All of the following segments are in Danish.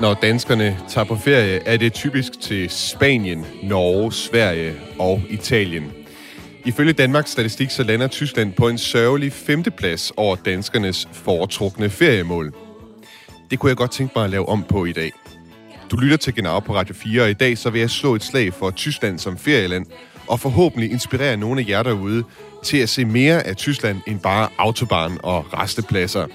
Når danskerne tager på ferie, er det typisk til Spanien, Norge, Sverige og Italien. Ifølge Danmarks statistik så lander Tyskland på en sørgelig femteplads over danskernes foretrukne feriemål. Det kunne jeg godt tænke mig at lave om på i dag. Du lytter til Genau på Radio 4, og i dag så vil jeg slå et slag for Tyskland som ferieland, og forhåbentlig inspirere nogle af jer derude til at se mere af Tyskland end bare autobahn og restepladser.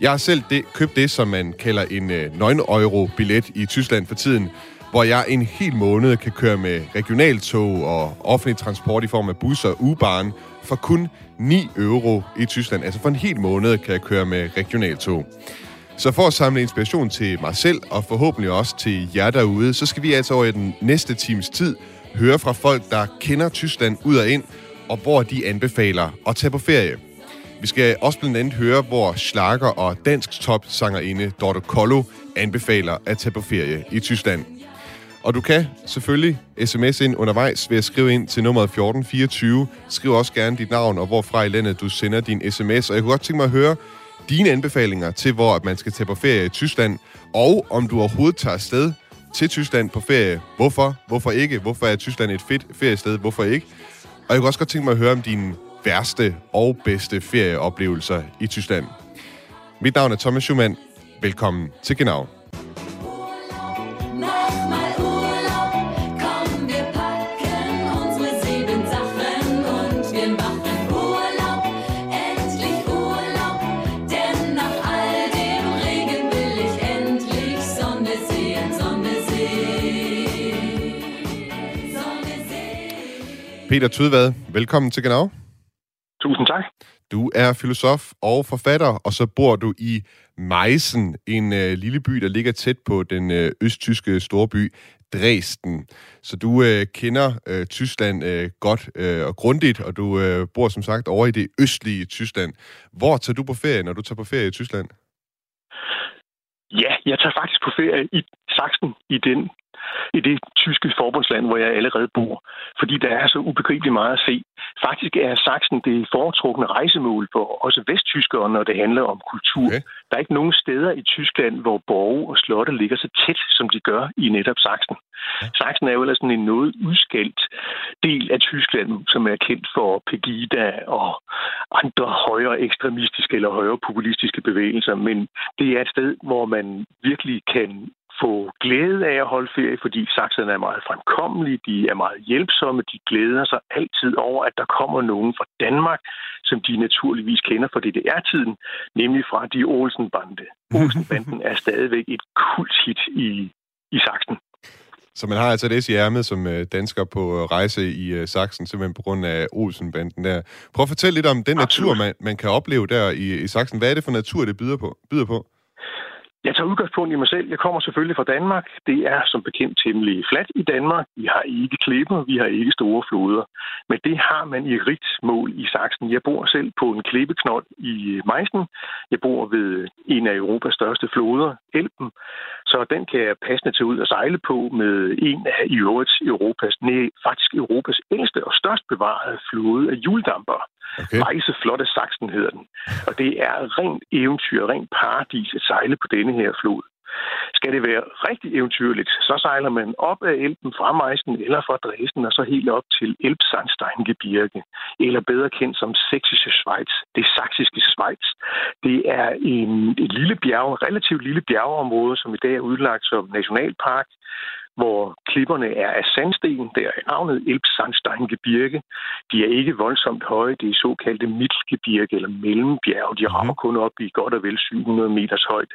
Jeg har selv det, købt det, som man kalder en øh, 9 euro billet i Tyskland for tiden, hvor jeg en hel måned kan køre med regionaltog og offentlig transport i form af busser og ubaren for kun 9 euro i Tyskland. Altså for en hel måned kan jeg køre med regionaltog. Så for at samle inspiration til mig selv og forhåbentlig også til jer derude, så skal vi altså over i den næste times tid høre fra folk, der kender Tyskland ud og ind, og hvor de anbefaler at tage på ferie. Vi skal også blandt andet høre, hvor Schlager og dansk topsangerinde Dorte Kollo anbefaler at tage på ferie i Tyskland. Og du kan selvfølgelig sms ind undervejs ved at skrive ind til nummeret 1424. Skriv også gerne dit navn og hvorfra i landet du sender din sms. Og jeg kunne godt tænke mig at høre dine anbefalinger til, hvor man skal tage på ferie i Tyskland, og om du overhovedet tager afsted til Tyskland på ferie. Hvorfor? Hvorfor ikke? Hvorfor er Tyskland et fedt feriested? Hvorfor ikke? Og jeg kunne også godt tænke mig at høre om dine værste og bedste ferieoplevelser i Tyskland. Mit navn er Thomas Schumann. Velkommen til Genau. Urlaub, komm, unsere Sachen und wir machen Urlaub, endlich Urlaub, denn nach all dem Regen will ich endlich Sonne sehen, Sonne sehen, Peter Tudvad, velkommen til Genau. Tusind tak. Du er filosof og forfatter, og så bor du i Meissen, en øh, lille by, der ligger tæt på den øh, østtyske storby Dresden. Så du øh, kender øh, Tyskland øh, godt øh, og grundigt, og du øh, bor som sagt over i det østlige Tyskland. Hvor tager du på ferie, når du tager på ferie i Tyskland? Ja, jeg tager faktisk på ferie i Sachsen, i den i det tyske forbundsland, hvor jeg allerede bor. Fordi der er så ubegribeligt meget at se. Faktisk er Sachsen det foretrukne rejsemål for også vesttyskere, når det handler om kultur. Okay. Der er ikke nogen steder i Tyskland, hvor borge og slotte ligger så tæt, som de gør i netop Sachsen. Sachsen er jo ellers sådan en noget udskældt del af Tyskland, som er kendt for Pegida og andre højere ekstremistiske eller højere populistiske bevægelser. Men det er et sted, hvor man virkelig kan få glæde af at holde ferie, fordi sakserne er meget fremkommelige, de er meget hjælpsomme, de glæder sig altid over, at der kommer nogen fra Danmark, som de naturligvis kender fra DDR-tiden, nemlig fra de Olsen-bande. Olsen-banden er stadigvæk et kulthit i, i Sachsen. Så man har altså et S i ærmet som øh, dansker på øh, rejse i øh, Sachsen, simpelthen på grund af Olsenbanden der. Prøv at fortælle lidt om den Absolut. natur, man, man kan opleve der i, i Sachsen. Hvad er det for natur, det byder på? Byder på? Jeg tager udgangspunkt i mig selv. Jeg kommer selvfølgelig fra Danmark. Det er som bekendt temmelig fladt i Danmark. Vi har ikke klipper, vi har ikke store floder. Men det har man i rigt mål i Sachsen. Jeg bor selv på en klippeknold i Meissen. Jeg bor ved en af Europas største floder, Elben. Så den kan jeg passende tage ud og sejle på med en af i øvrigt Europas, nej, faktisk Europas ældste og størst bevarede flåde af juldamper. Okay. Weisse Flotte Sachsen hedder den. Og det er rent eventyr, rent paradis at sejle på denne her flod. Skal det være rigtig eventyrligt, så sejler man op af Elben fra Meissen eller fra Dresden og så helt op til Elbsandsteingebirge, eller bedre kendt som Sächsische Schweiz, det saksiske Schweiz. Det er en, et lille bjerg, relativt lille bjergeområde, som i dag er udlagt som nationalpark, hvor klipperne er af sandsten, der er navnet Elbsandsteingebirge. De er ikke voldsomt høje, det er såkaldte Mittelgebirge eller mellembjerge. De rammer kun op i godt og vel 700 meters højde.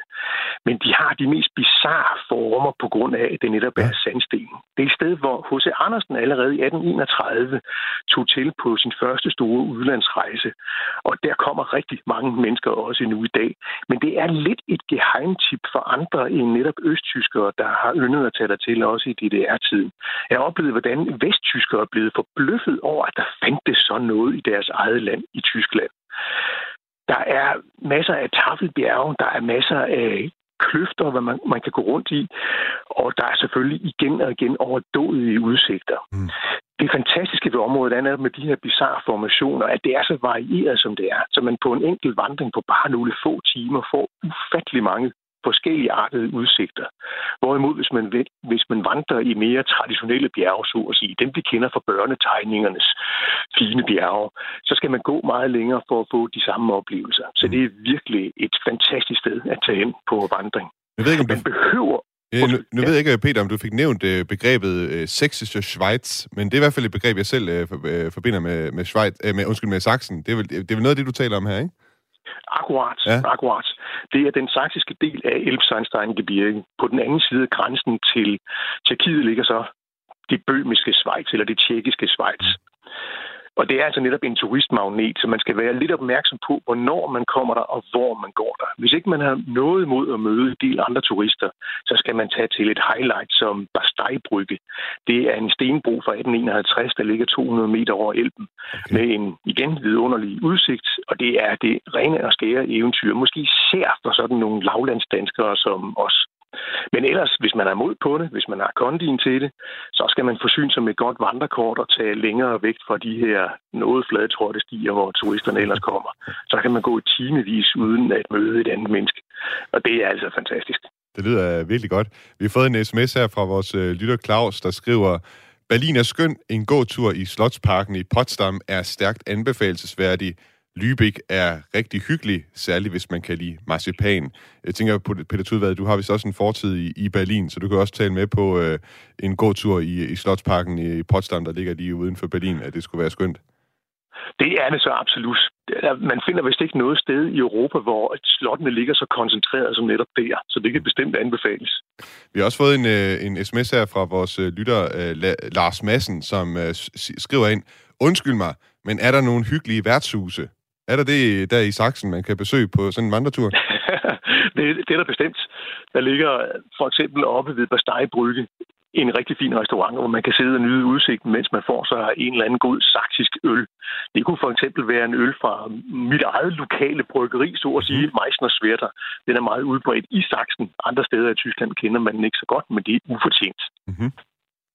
Men de har de mest bizarre former på grund af, at det netop er sandsten. Det er et sted, hvor H.C. Andersen allerede i 1831 tog til på sin første store udlandsrejse. Og der kommer rigtig mange mennesker også endnu i dag. Men det er lidt et geheimtip for andre end netop østtyskere, der har yndet at tage der til også i DDR-tiden. Jeg har oplevet, hvordan vesttyskere er blevet forbløffet over, at der fandtes sådan noget i deres eget land i Tyskland. Der er masser af taffelbjerge, der er masser af kløfter, hvad man, man kan gå rundt i, og der er selvfølgelig igen og igen overdådige udsigter. Mm. Det fantastiske ved området er netop med de her bizarre formationer, at det er så varieret, som det er. Så man på en enkelt vandring på bare nogle få timer får ufattelig mange forskellige artede udsigter. Hvorimod, hvis man, hvis man vandrer i mere traditionelle bjerge, så at sige, dem vi kender fra børnetegningernes fine bjerge, så skal man gå meget længere for at få de samme oplevelser. Så det er virkelig et fantastisk sted at tage hen på vandring. Jeg ved ikke, om du, Man behøver ja, nu, nu ved jeg ikke, Peter, om du fik nævnt øh, begrebet øh, Sächsische Schweiz, men det er i hvert fald et begreb, jeg selv øh, øh, forbinder med, med, Schweiz, øh, med, undskyld, med Sachsen. Det er, vel, det er vel noget af det, du taler om her, ikke? Akkurat, Ja. akkurat. Det er den saksiske del af Elbsandsteingebirge. På den anden side af grænsen til Tjekkiet ligger så det bømiske Schweiz, eller det tjekkiske Schweiz. Og det er altså netop en turistmagnet, så man skal være lidt opmærksom på, hvornår man kommer der, og hvor man går der. Hvis ikke man har noget imod at møde en del andre turister, så skal man tage til et highlight som Basteibrygge. Det er en stenbro fra 1851, der ligger 200 meter over Elben, Okay. med en igen vidunderlig udsigt, og det er det rene og skære eventyr. Måske især for sådan nogle lavlandsdanskere som os. Men ellers, hvis man er mod på det, hvis man har kondien til det, så skal man forsyne sig med et godt vandrekort og tage længere væk fra de her noget fladtrådte stier, hvor turisterne ellers kommer. Så kan man gå i timevis uden at møde et andet menneske. Og det er altså fantastisk. Det lyder øh, virkelig godt. Vi har fået en sms her fra vores øh, lytter Claus, der skriver, Berlin er skøn. En gåtur i Slotsparken i Potsdam er stærkt anbefalesværdig. Lübeck er rigtig hyggelig, særligt hvis man kan lide marcipan. Jeg tænker på, Peter Tudvad, du har vist også en fortid i, i Berlin, så du kan også tale med på øh, en gåtur i, i Slotsparken i Potsdam, der ligger lige uden for Berlin, at det skulle være skønt. Det er det så absolut. Man finder vist ikke noget sted i Europa, hvor slottene ligger så koncentreret som netop der. Så det kan bestemt anbefales. Vi har også fået en, øh, en sms her fra vores øh, lytter øh, La- Lars Madsen, som skriver ind, Undskyld mig, men er der nogle hyggelige værtshuse? Er der det der i Sachsen, man kan besøge på sådan en vandretur? det, det er der bestemt. Der ligger for eksempel oppe ved Bastei Brygge en rigtig fin restaurant, hvor man kan sidde og nyde udsigten, mens man får sig en eller anden god saksisk øl. Det kunne for eksempel være en øl fra mit eget lokale bryggeri, så at sige, Meissner Swerter. Den er meget udbredt i Sachsen. Andre steder i Tyskland kender man den ikke så godt, men det er ufortjent.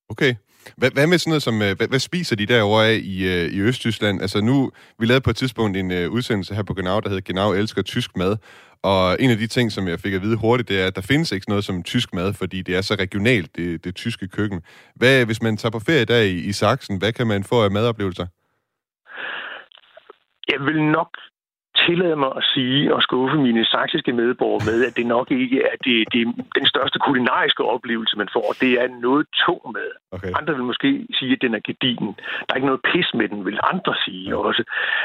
Okay. Hvad, hvad med sådan noget som, øh, hvad, hvad spiser de derovre af i, øh, i Østtyskland? Altså nu, vi lavede på et tidspunkt en øh, udsendelse her på Genau, der hedder Genau elsker tysk mad. Og en af de ting, som jeg fik at vide hurtigt, det er, at der findes ikke noget som tysk mad, fordi det er så regionalt, det, det tyske køkken. Hvad, hvis man tager på ferie der i, i Sachsen, hvad kan man få af madoplevelser? Jeg vil nok tillade mig at sige og skuffe mine saksiske medborgere med, at det nok ikke er det, det, den største kulinariske oplevelse, man får. Det er noget tung med. Okay. Andre vil måske sige, at den er gedigen. Der er ikke noget pis med den, vil andre sige også.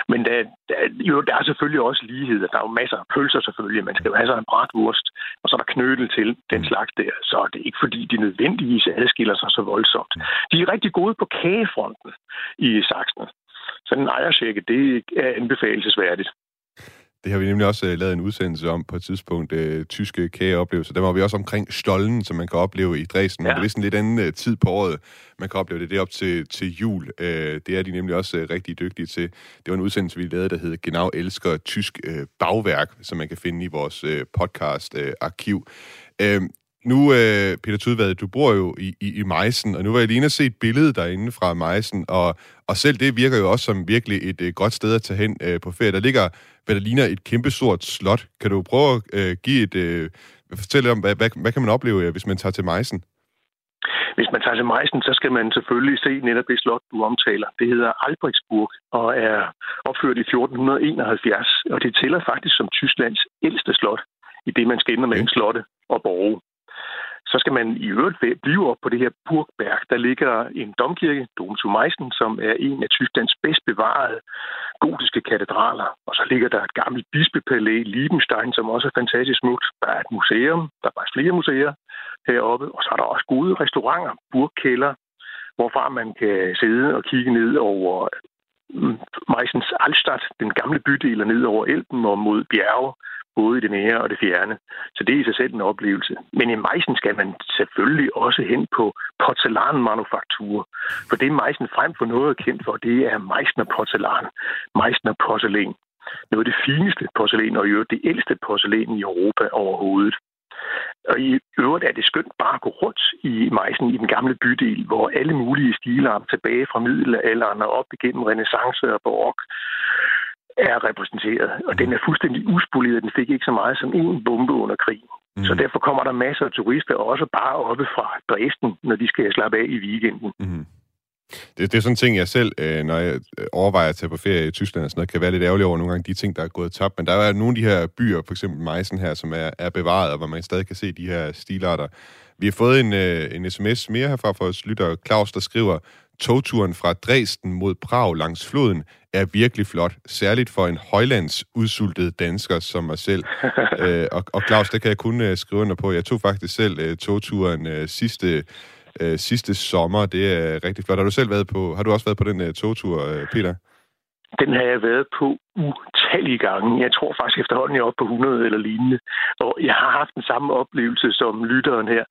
Men der, der, jo, der er selvfølgelig også ligheder. Der er jo masser af pølser selvfølgelig. Man skal jo have sig en bratwurst, og så er der knyttel til den slags der. Så det er ikke fordi, de nødvendigvis adskiller sig så voldsomt. De er rigtig gode på kagefronten i Sachsen. Så den ejersjekke, det er anbefalesværdigt. Det har vi nemlig også uh, lavet en udsendelse om på et tidspunkt, uh, tyske kageoplevelser. Der var vi også omkring Stollen, som man kan opleve i Dresden. Ja. Det er sådan lidt anden uh, tid på året, man kan opleve det. Det er op til, til jul. Uh, det er de nemlig også uh, rigtig dygtige til. Det var en udsendelse, vi lavede, der hed Genau elsker tysk uh, bagværk, som man kan finde i vores uh, podcast-arkiv. Uh, nu, øh, Peter Tudvad, du bor jo i, i, i Meissen, og nu var jeg lige inde og se et billede derinde fra Meissen, og, og selv det virker jo også som virkelig et øh, godt sted at tage hen øh, på ferie. Der ligger, hvad der ligner et kæmpestort slot. Kan du prøve at øh, give et... Øh, fortælle om, hvad, hvad, hvad kan man opleve, øh, hvis man tager til Meissen? Hvis man tager til Meissen, så skal man selvfølgelig se netop det slot, du omtaler. Det hedder Albrechtsburg og er opført i 1471, og det tæller faktisk som Tysklands ældste slot, i det man skænder mellem slotte og borge. Så skal man i øvrigt blive op på det her Burgberg. Der ligger en domkirke, Dom zu Meissen, som er en af Tysklands bedst bevarede gotiske katedraler. Og så ligger der et gammelt bispepalæ, Liebenstein, som også er fantastisk smukt. Der er et museum, der er faktisk flere museer heroppe, og så er der også gode restauranter, burgkælder, hvorfra man kan sidde og kigge ned over mm, Meissens Altstadt, den gamle bydel, og ned over Elben og mod bjerge, både i det nære og det fjerne. Så det er i sig selv en oplevelse. Men i Meissen skal man selvfølgelig også hen på porcelanmanufaktur. For det Meissen frem for noget er kendt for, det er Meissner porcelæn, Meissner porcelæn. Noget af det fineste porcelæn, og i øvrigt det ældste porcelæn i Europa overhovedet. Og i øvrigt er det skønt bare at gå rundt i Meissen, i den gamle bydel, hvor alle mulige stilarter tilbage fra middelalderen og op igennem renaissance og barok er repræsenteret. Og den er fuldstændig uspoleret. Den fik ikke så meget som en bombe under krigen. Mm. Så derfor kommer der masser af turister også bare oppe fra Dresden, når de skal slappe af i weekenden. Mm. Det, det er sådan en ting, jeg selv, øh, når jeg øh, overvejer at tage på ferie i Tyskland og sådan noget, kan være lidt ærgerlig over nogle gange de ting, der er gået tabt. Men der er nogle af de her byer, for eksempel Meissen her, som er, er bevaret, og hvor man stadig kan se de her stilarter. Vi har fået en, øh, en sms mere herfra fra vores lytter Claus, der skriver, togturen fra Dresden mod Prag langs floden er virkelig flot, særligt for en højlands udsultet dansker som mig selv. øh, og, og Claus, det kan jeg kun uh, skrive under på. Jeg tog faktisk selv uh, togturen uh, sidste uh, sidste sommer. Det er rigtig flot. Har du selv været på, har du også været på den uh, togtur, uh, Peter? Den har jeg været på utallige gange. Jeg tror faktisk efterhånden, jeg er oppe på 100 eller lignende. Og jeg har haft den samme oplevelse som lytteren her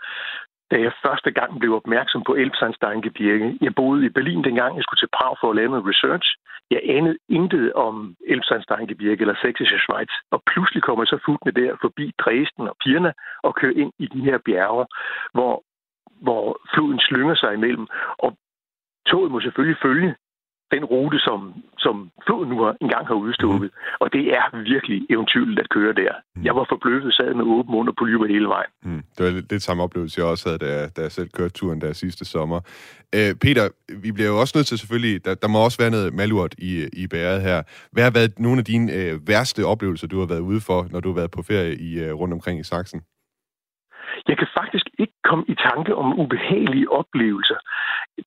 da jeg første gang blev opmærksom på Elbsandsteingebirge. Jeg boede i Berlin dengang, jeg skulle til Prag for at lave noget research. Jeg anede intet om Elbsandsteingebirge eller Sächsische Schweiz. Og pludselig kommer jeg så futtende der forbi Dresden og Pirna og kører ind i de her bjerge, hvor, hvor floden slynger sig imellem. Og toget må selvfølgelig følge den rute, som, som floden nu har, engang har udstukket. Mm. Og det er virkelig eventyrligt at køre der. Mm. Jeg var forbløffet, sad med åben mund og polyper hele vejen. Mm. Det var lidt, lidt samme oplevelse, jeg også havde, da, da jeg selv kørte turen der sidste sommer. Øh, Peter, vi bliver jo også nødt til selvfølgelig, der, der må også være noget malurt i, i bæret her. Hvad har været nogle af dine øh, værste oplevelser, du har været ude for, når du har været på ferie i, øh, rundt omkring i Sachsen? Jeg kan faktisk ikke komme i tanke om ubehagelige oplevelser.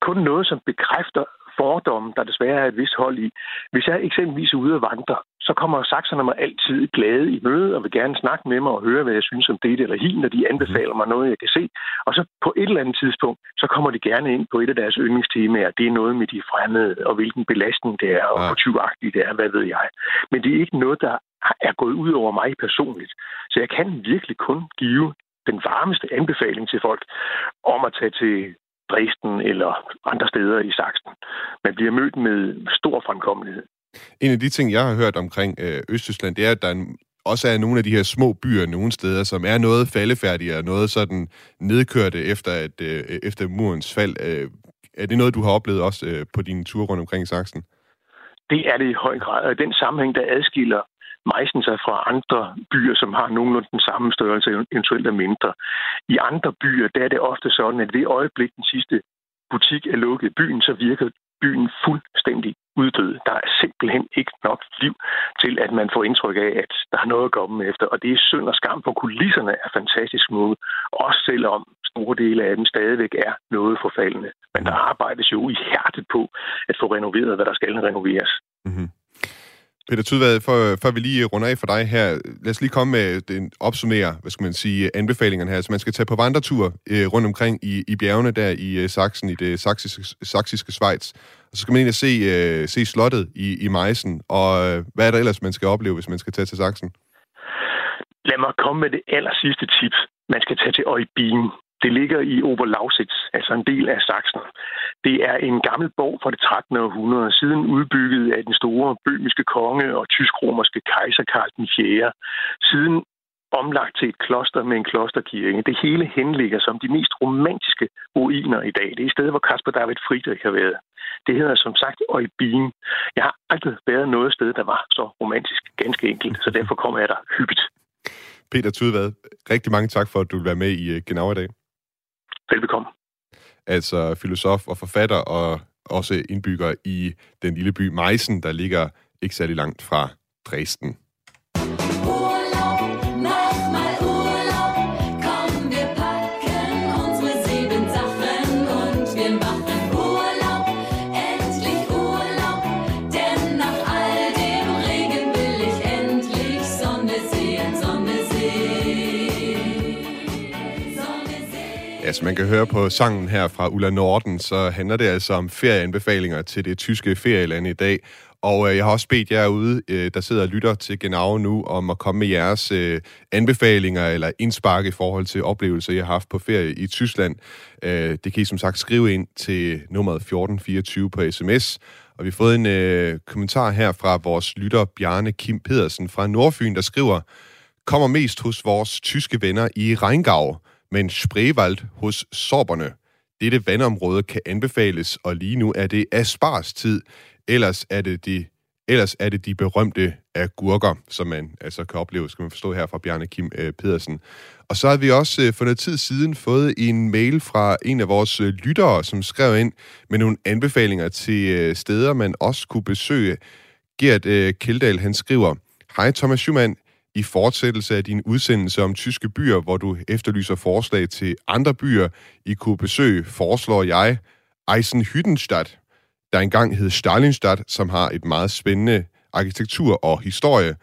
Kun noget, som bekræfter fordomme, der desværre er et vist hold i. Hvis jeg eksempelvis er ude og vandre, så kommer sakserne mig altid glade i møde og vil gerne snakke med mig og høre, hvad jeg synes om det eller hin, når de anbefaler mig noget, jeg kan se. Og så på et eller andet tidspunkt, så kommer de gerne ind på et af deres yndlingstemaer. Det er noget med de fremmede, og hvilken belastning det er, og hvor tyvagtigt det er, hvad ved jeg. Men det er ikke noget, der er gået ud over mig personligt. Så jeg kan virkelig kun give den varmeste anbefaling til folk om at tage til Dresden eller andre steder i Sachsen. Man bliver mødt med stor fremkommelighed. En af de ting, jeg har hørt omkring øh, Østtyskland, det er, at der er også er nogle af de her små byer nogle steder, som er noget faldefærdige og noget sådan nedkørte efter, at, øh, efter murens fald. Øh, er det noget, du har oplevet også øh, på dine ture rundt omkring i Sachsen? Det er det i høj grad, og den sammenhæng, der adskiller Meissen sig fra andre byer, som har nogenlunde den samme størrelse, eventuelt er mindre. I andre byer, der er det ofte sådan, at ved øjeblik den sidste butik er lukket i byen, så virker byen fuldstændig uddød. Der er simpelthen ikke nok liv til, at man får indtryk af, at der er noget at komme efter. Og det er synd og skam, for kulisserne er fantastisk smukke, også selvom store dele af dem stadigvæk er noget forfaldende. Men der arbejdes jo i hjertet på at få renoveret, hvad der skal renoveres. Mm-hmm. Peter Tudvad, for, før vi lige runder af for dig her, lad os lige komme med den opsummere, hvad skal man sige, anbefalingerne her. Så man skal tage på vandretur øh, rundt omkring i, i bjergene der i øh, Sachsen, i det saksiske, saksiske Schweiz. Og så skal man egentlig se, øh, se slottet i, i Meissen, og øh, hvad er der ellers, man skal opleve, hvis man skal tage til Sachsen? Lad mig komme med det aller sidste tip. Man skal tage til Øjbien. Det ligger i Oberlausitz, altså en del af Sachsen. Det er en gammel borg fra det 13. århundrede, siden udbygget af den store bøhmiske konge og tysk-romerske kejser Karl den 4. Siden omlagt til et kloster med en klosterkirke. Det hele henligger som de mest romantiske ruiner i dag. Det er et sted, hvor Kasper David Friedrich har været. Det hedder som sagt Øjbien. Jeg har aldrig været noget sted, der var så romantisk, ganske enkelt, så derfor kommer jeg der hyppigt. Peter Tudvad, rigtig mange tak for, at du vil være med i øh, Genau i dag. Velbekomme. Altså filosof og forfatter og også indbygger i den lille by Meissen, der ligger ikke særlig langt fra Dresden. Altså, man kan høre på sangen her fra Ulla Norden, så handler det altså om ferieanbefalinger til det tyske ferieland i dag. Og øh, jeg har også bedt jer ude, øh, der sidder og lytter til Genau nu, om at komme med jeres øh, anbefalinger eller indspark i forhold til oplevelser, jeg har haft på ferie i Tyskland. Øh, det kan I som sagt skrive ind til nummeret 1424 på sms. Og vi har fået en øh, kommentar her fra vores lytter Bjarne Kim Pedersen fra Nordfyn, der skriver, kommer mest hos vores tyske venner i Rheingau men Spreewald hos sorberne. Dette vandområde kan anbefales, og lige nu er det asparstid. Ellers er det de, ellers er det de berømte agurker, som man altså kan opleve, skal man forstå her fra Bjarne Kim øh, Pedersen. Og så har vi også øh, for noget tid siden fået en mail fra en af vores øh, lyttere, som skrev ind med nogle anbefalinger til øh, steder, man også kunne besøge. Gert øh, Kildal, han skriver, Hej Thomas Schumann, i fortsættelse af din udsendelse om tyske byer, hvor du efterlyser forslag til andre byer, I kunne besøge, foreslår jeg Eisenhüttenstadt, der engang hed Stalinstadt, som har et meget spændende arkitektur og historie.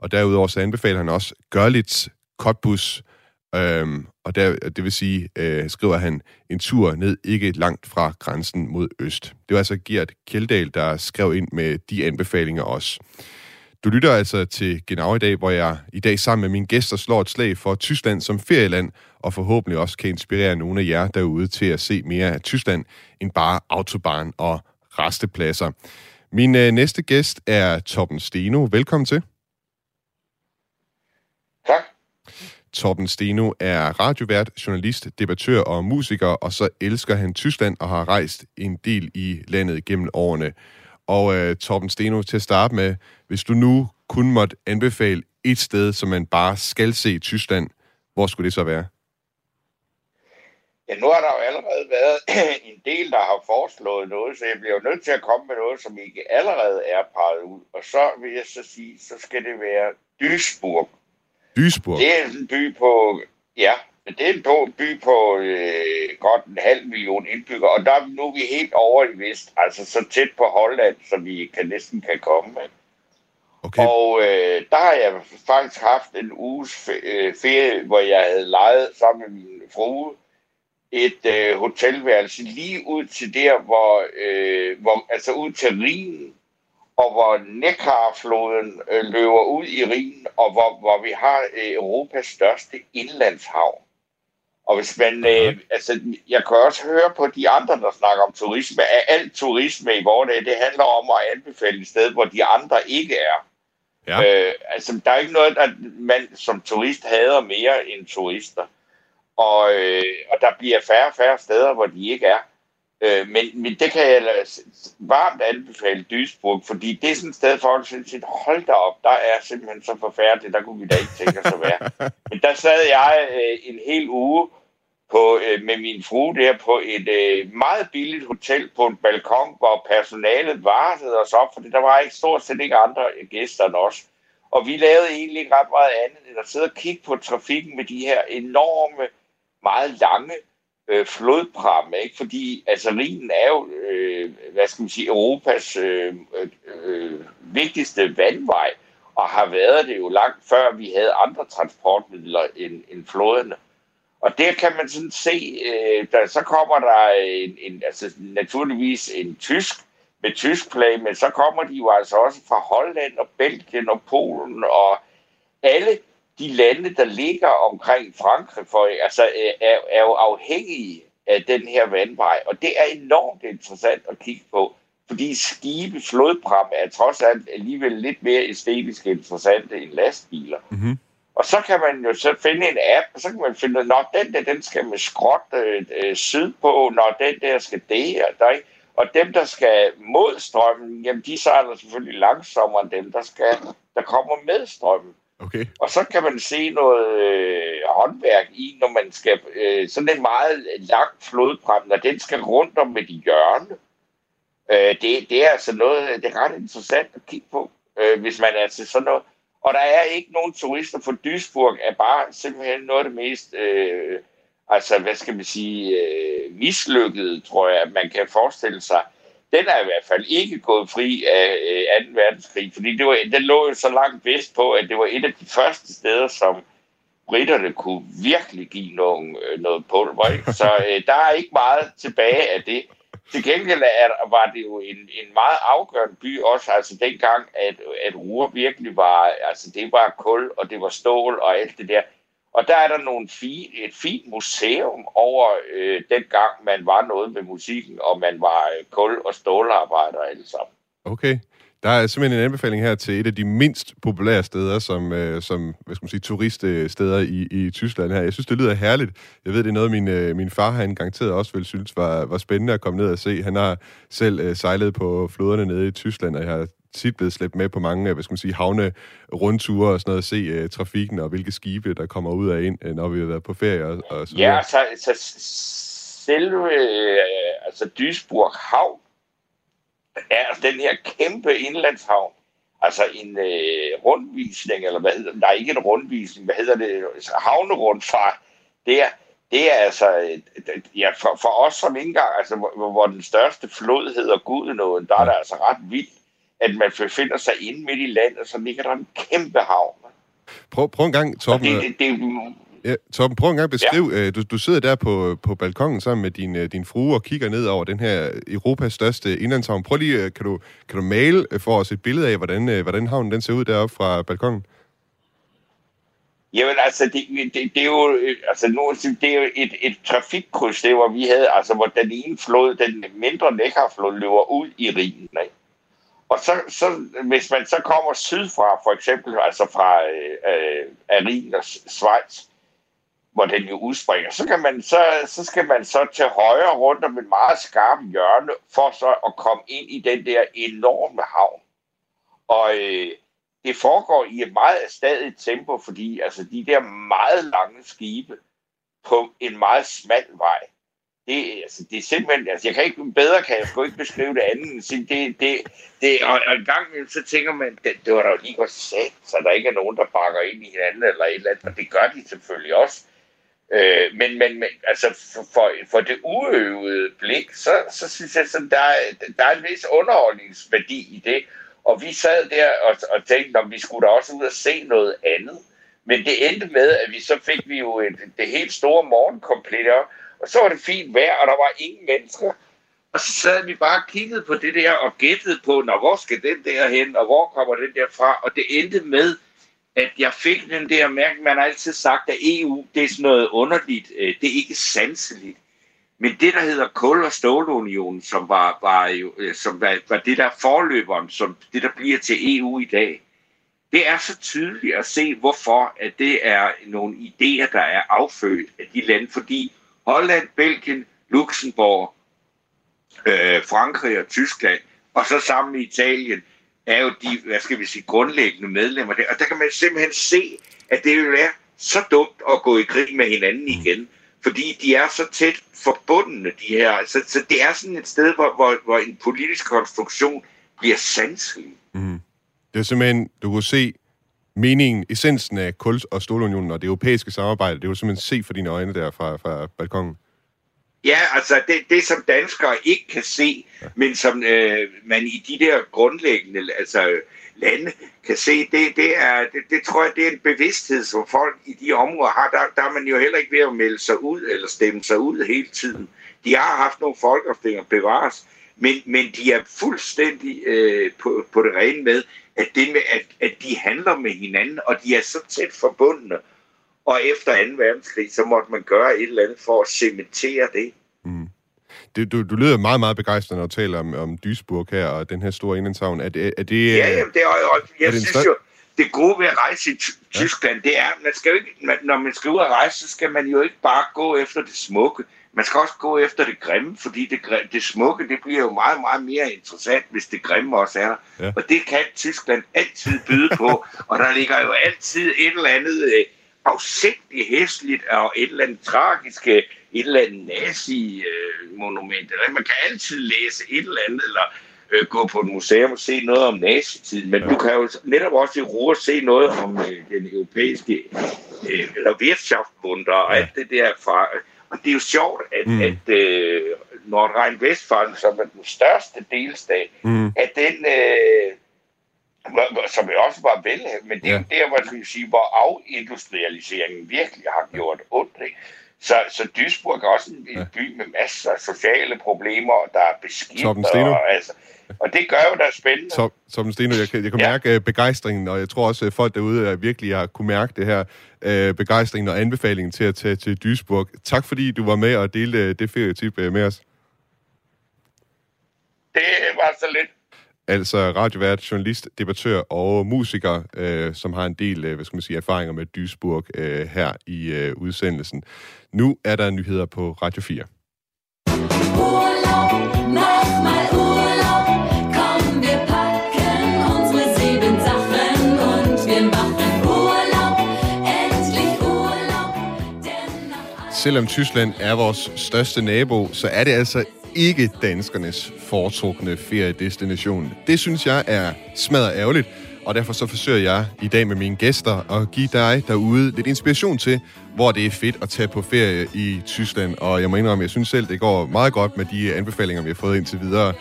Og derudover så anbefaler han også Görlitz, Cottbus, øhm, og der, det vil sige, øh, skriver han, en tur ned ikke langt fra grænsen mod øst. Det var altså Gert Kjeldal, der skrev ind med de anbefalinger også. Du lytter altså til Genau i dag, hvor jeg i dag sammen med mine gæster slår et slag for Tyskland som ferieland, og forhåbentlig også kan inspirere nogle af jer derude til at se mere af Tyskland end bare autobahn og restepladser. Min øh, næste gæst er Torben Steno. Velkommen til. Tak. Torben Steno er radiovært, journalist, debattør og musiker, og så elsker han Tyskland og har rejst en del i landet gennem årene. Og øh, Torben Steno, til at starte med, hvis du nu kun måtte anbefale et sted, som man bare skal se i Tyskland, hvor skulle det så være? Ja, nu har der jo allerede været en del, der har foreslået noget, så jeg bliver jo nødt til at komme med noget, som ikke allerede er peget ud. Og så vil jeg så sige, så skal det være Duisburg. Duisburg? Det er en by på, ja, det er en på- by på øh, godt en halv million indbyggere, og der er nu er vi helt over i vest, altså så tæt på Holland, som vi kan, næsten kan komme. Ikke? Okay. Og øh, der har jeg faktisk haft en uges øh, ferie, hvor jeg havde lejet sammen med min frue et øh, hotelværelse lige ud til der, hvor, øh, hvor altså ud til Rhinen, og hvor Neckarfloden øh, løber ud i Rhinen, og hvor, hvor vi har øh, Europas største indlandshav. Og hvis man, øh, altså, jeg kan også høre på de andre, der snakker om turisme, at alt turisme i vores dag, det handler om at anbefale et sted, hvor de andre ikke er. Ja. Øh, altså, der er ikke noget, der man som turist hader mere end turister. Og, øh, og der bliver færre og færre steder, hvor de ikke er. Øh, men, men det kan jeg varmt anbefale Duisburg, fordi det er sådan et sted, folk synes, at hold da op, der er simpelthen så forfærdeligt, der kunne vi da ikke tænke os at være. Men der sad jeg øh, en hel uge på, øh, med min frue der på et øh, meget billigt hotel på en balkon, hvor personalet varede os op, fordi der var ikke stort set ikke andre gæster end os. Og vi lavede egentlig ikke ret meget andet end at sidde og kigge på trafikken med de her enorme, meget lange øh, flodpramme, ikke? Fordi altså Rhinen er jo, øh, hvad skal man sige, Europas øh, øh, vigtigste vandvej, og har været det jo langt før vi havde andre transportmidler end, end floderne. Og der kan man sådan se, øh, der, så kommer der en, en, altså naturligvis en tysk med tysk flag, men så kommer de jo altså også fra Holland og Belgien og Polen og alle de lande, der ligger omkring Frankrig, for, altså, øh, er, er jo afhængige af den her vandvej. Og det er enormt interessant at kigge på, fordi skibe, flodpram er trods alt alligevel lidt mere æstetisk interessante end lastbiler. Mm-hmm. Og så kan man jo så finde en app, og så kan man finde, når den der, den skal med skråt øh, øh, sydpå, når den der skal det og der, ikke? Og dem, der skal mod strømmen, jamen de sejler selvfølgelig langsommere end dem, der, skal, der kommer med strømmen. Okay. Og så kan man se noget øh, håndværk i, når man skal øh, sådan en meget lang flodpram, når den skal rundt om et hjørne. Øh, det, det er altså noget, det er ret interessant at kigge på, øh, hvis man er til sådan noget. Og der er ikke nogen turister, for Duisburg er bare simpelthen noget af det mest, øh, altså hvad skal man sige, øh, mislykket, tror jeg, at man kan forestille sig. Den er i hvert fald ikke gået fri af øh, 2. verdenskrig, fordi det var, den lå jo så langt vest på, at det var et af de første steder, som britterne kunne virkelig give nogen, øh, noget på Ikke? Så øh, der er ikke meget tilbage af det. Til gengæld er, var det jo en, en meget afgørende by også, altså dengang, at, at Ruhr virkelig var, altså det var kul, og det var stål og alt det der. Og der er der nogle fi, et fint museum over øh, dengang, man var noget med musikken, og man var øh, kul- og stålarbejder alle sammen. Okay. Der er simpelthen en anbefaling her til et af de mindst populære steder, som, øh, som hvad skal man sige, turiststeder i, i Tyskland her. Jeg synes, det lyder herligt. Jeg ved, det er noget, min, øh, min far, han garanteret også vil synes var, var spændende at komme ned og se. Han har selv øh, sejlet på floderne nede i Tyskland, og jeg har tit blevet slæbt med på mange, øh, hvad skal man sige, havne rundture og sådan noget, at se øh, trafikken og hvilke skibe, der kommer ud og ind, øh, når vi har været på ferie og, og så. Ja, så, så selve øh, altså Duisburg Havn er den her kæmpe indlandshavn. Altså en øh, rundvisning, eller hvad hedder Nej, ikke en rundvisning, hvad hedder det? Altså, Havnerundfart. Det er, det er altså, øh, ja, for, for os som ikke engang, altså, hvor, hvor den største flod hedder Gudenåen, der er det altså ret vildt, at man befinder sig inde midt i landet, så ligger der en kæmpe havn. Prøv, prøv en gang, Og Torben, det, det, det, Ja, Torben, prøv en gang at beskrive. Ja. Du, du sidder der på, på balkongen sammen med din, øh, din frue og kigger ned over den her Europas største indlandshavn. Prøv lige, øh, kan du, kan du male øh, for os et billede af, hvordan, øh, hvordan havnen den ser ud deroppe fra balkongen? Jamen altså, det, det, det er jo, øh, altså nu, det er jo et, et trafikkryds, det hvor vi havde, altså hvor den ene flod, den mindre Neckar-flod, løber ud i Rhinen, ikke? Og så, så, hvis man så kommer sydfra, for eksempel altså fra øh, øh, Rhin og Schweiz, hvor den jo udspringer, så, kan man, så, så skal man så til højre rundt om et meget skarpt hjørne, for så at komme ind i den der enorme havn. Og øh, det foregår i et meget stadigt tempo, fordi altså de der meget lange skibe på en meget smal vej, det, altså, det er simpelthen, altså jeg kan ikke, bedre kan jeg sgu ikke beskrive det andet, end sige, det, det, det, og, og en gang imellem, så tænker man, det, det var da lige godt sat, så der ikke er nogen, der bakker ind i hinanden eller et eller andet, og det gør de selvfølgelig også. Øh, men, men, men altså for, for, for det uøvede blik, så, så synes jeg, at der, er- der er en vis underholdningsværdi i det. Og vi sad der og, og tænkte, om vi skulle da også ud og se noget andet. Men det endte med, at vi så fik vi jo et, det helt store morgenkomplet op, og så var det fint vejr, og der var ingen mennesker. Og så sad vi bare og kiggede på det der og gættede på, når hvor skal den der hen, og hvor kommer den der fra? Og det endte med, at jeg fik den der mærke, man har altid sagt, at EU, det er sådan noget underligt, øh, det er ikke sanseligt. Men det, der hedder Kul- og Stålunionen, som var, var, jo, øh, som var, var det der forløberen, som det, der bliver til EU i dag, det er så tydeligt at se, hvorfor at det er nogle idéer, der er affødt af de lande, fordi Holland, Belgien, Luxembourg, øh, Frankrig og Tyskland, og så sammen med Italien, er jo de, hvad skal vi sige, grundlæggende medlemmer der. Og der kan man simpelthen se, at det vil være så dumt at gå i krig med hinanden igen. Fordi de er så tæt forbundne, de her. Så, så det er sådan et sted, hvor, hvor, hvor en politisk konstruktion bliver sanselig. Det er simpelthen, du kunne se meningen, essensen af kul- og stålunionen og det europæiske samarbejde. Det kunne du simpelthen se for dine øjne der fra, fra balkongen. Ja, altså det, det som danskere ikke kan se, ja. men som øh, man i de der grundlæggende altså, lande kan se, det, det, er, det, det tror jeg, det er en bevidsthed, som folk i de områder har. Der, der er man jo heller ikke ved at melde sig ud eller stemme sig ud hele tiden. De har haft nogle folkeafstemninger bevares, men, men de er fuldstændig øh, på, på det rene med, at, det med at, at de handler med hinanden, og de er så tæt forbundne. Og efter 2. verdenskrig, så måtte man gøre et eller andet for at cementere det. Det, du, du lyder meget, meget begejstret, når du taler om, om Duisburg her og den her store indlandshavn. Er det, er det, Ja, jamen, det er, og jeg er det synes jo, det gode ved at rejse i Ty- Tyskland, det er, man skal jo ikke, man, når man skal ud og rejse, så skal man jo ikke bare gå efter det smukke. Man skal også gå efter det grimme, fordi det, det smukke, det bliver jo meget, meget mere interessant, hvis det grimme også er der. Ja. Og det kan Tyskland altid byde på, og der ligger jo altid et eller andet øh, afsigtigt hæsligt og et eller andet tragisk, øh, et eller andet nazi-monument. Eller man kan altid læse et eller andet, eller øh, gå på et museum og se noget om nazitiden, men ja. du kan jo netop også i Ruhr se noget om øh, den europæiske øh, eller Wirtschaftsbund og alt det der fra. Og det er jo sjovt, at, Mm. at øh, Nordrhein-Westfalen, som er den største delstat, Mm. at den, øh, som jo også var vel, men det er jo der, hvor, vi sige, hvor afindustrialiseringen virkelig har gjort ondt. Ikke? Så, så Duisburg er også en, en by med masser af sociale problemer, der er beskidt. Og, altså, og det gør jo, der er spændende. Tom, Tom Steno, jeg kan, jeg kan Ja. mærke uh, begejstringen, og jeg tror også, at folk derude uh, virkelig har kunne mærke det her uh, begejstringen og anbefalingen til at tage til Duisburg. Tak fordi du var med og delte uh, det ferietip uh, med os. Det var så lidt altså radiovært, journalist, debattør og musiker, øh, som har en del øh, hvad skal man sige, erfaringer med Duisburg øh, her i øh, udsendelsen. Nu er der nyheder på Radio 4. Urlaub, Selvom Tyskland er vores største nabo, så er det altså ikke danskernes foretrukne feriedestination. Det synes jeg er smadret ærgerligt, og derfor så forsøger jeg i dag med mine gæster at give dig derude lidt inspiration til, hvor det er fedt at tage på ferie i Tyskland. Og jeg må indrømme, jeg synes selv, det går meget godt med de anbefalinger, vi har fået indtil videre.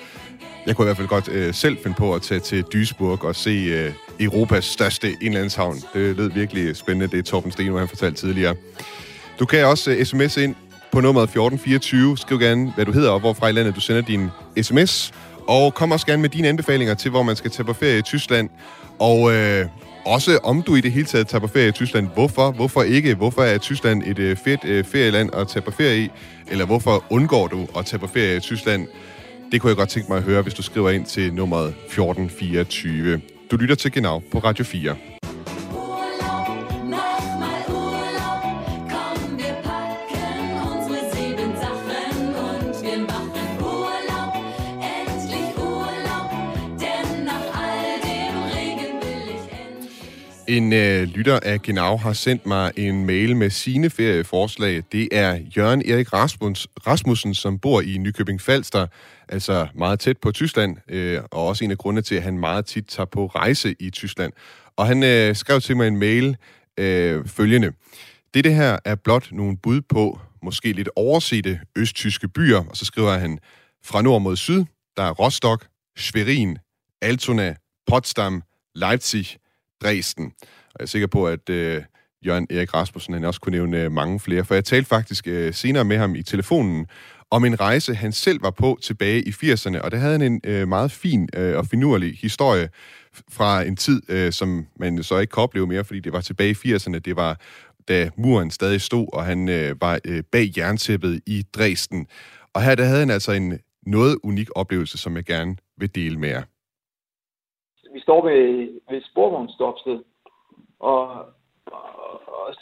Jeg kunne i hvert fald godt øh, selv finde på at tage til Duisburg og se øh, Europas største indlandshavn. Det lød virkelig spændende, det er Torben Steno, han fortalte tidligere. Du kan også øh, uh, sms ind på nummeret 1424. Skriv gerne, hvad du hedder og hvorfra i landet du sender din sms. Og kom også gerne med dine anbefalinger til, hvor man skal tage på ferie i Tyskland. Og øh, også om du i det hele taget tager på ferie i Tyskland. Hvorfor? Hvorfor ikke? Hvorfor er Tyskland et øh, fedt øh, ferieland at tage på ferie i? Eller hvorfor undgår du at tage på ferie i Tyskland? Det kunne jeg godt tænke mig at høre, hvis du skriver ind til nummeret 1424. Du lytter til Genau på Radio 4. En øh, lytter af Genau har sendt mig en mail med sine ferieforslag. Det er Jørgen Erik Rasmus, Rasmussen, som bor i Nykøbing Falster, altså meget tæt på Tyskland, øh, og også en af grundene til, at han meget tit tager på rejse i Tyskland. Og han øh, skrev til mig en mail øh, følgende. Det her er blot nogle bud på måske lidt oversete østtyske byer, og så skriver han, fra nord mod syd, der er Rostock, Schwerin, Altona, Potsdam, Leipzig, Dresden. Og jeg er sikker på, at øh, Jørgen Erik Rasmussen han også kunne nævne øh, mange flere, for jeg talte faktisk øh, senere med ham i telefonen om en rejse, han selv var på tilbage i 80'erne, og der havde han en øh, meget fin øh, og finurlig historie fra en tid, øh, som man så ikke kan opleve mere, fordi det var tilbage i 80'erne. Det var da muren stadig stod, og han øh, var øh, bag jerntæppet i Dresden. Og her der havde han altså en noget unik oplevelse, som jeg gerne vil dele med jer vi står ved, ved et sporvognsstopsted, og, og, og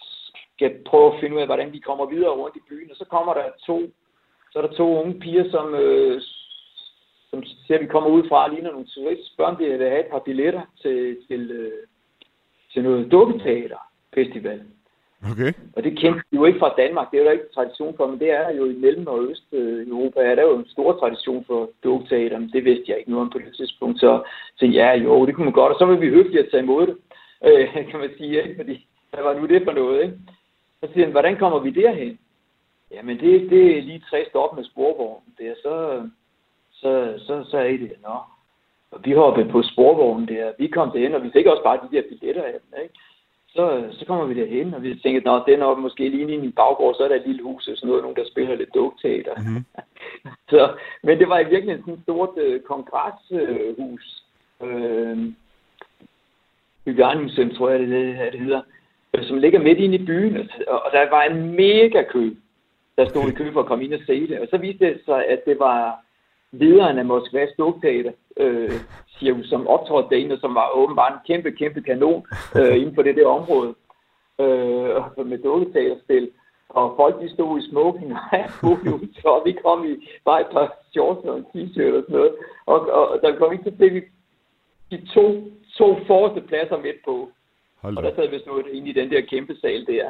skal prøve at finde ud af, hvordan vi kommer videre rundt i byen. Og så kommer der to, så er der to unge piger, som, øh, som ser, at vi kommer ud fra og ligner nogle turister. Spørger, om de vil have et par billetter til, til, øh, til noget dukketeaterfestival. festival Okay. Og det kendte de jo ikke fra Danmark, det er jo der ikke tradition for, men det er jo i Mellem- og Østeuropa, øh, er der jo en stor tradition for dogteater, men det vidste jeg ikke noget om på det tidspunkt, så, så ja, jo, det kunne man godt, og så var vi høfligt at tage imod det, øh, kan man sige, ikke? fordi hvad var nu det for noget, ikke? Så siger han, hvordan kommer vi derhen? Jamen, det, det er lige tre stop med sporvognen der, så, så, så, så er det, nå, og vi hoppede på sporvognen der, vi kom derhen, og vi fik også bare de der billetter af dem, ikke? Så, så kommer vi derhen, og vi tænker, at det er nok måske lige i en baggård, så er der et lille hus, og sådan noget, nogen, der spiller lidt dukteater. Mm-hmm. så, men det var i virkeligheden sådan et stort øh, kongreshus, øh, Hygiejnemuseum, tror jeg, det, det, det hedder, øh, som ligger midt inde i byen, og, og der var en mega kø, der stod i kø for at komme ind og se det. Og så viste det sig, at det var lederen af Moskvas dukteater, øh, cirkus, som optrådte derinde, og som var åbenbart en kæmpe, kæmpe kanon øh, inden for det der område øh, med dukketeaterspil. Og folk, de stod i smoking og alt og vi kom i bare et par shorts og en t-shirt og sådan noget. Og, og, der kom ikke til vi de to, to forreste pladser midt på. Hold Og der sad vi stået inde i den der kæmpe sal der.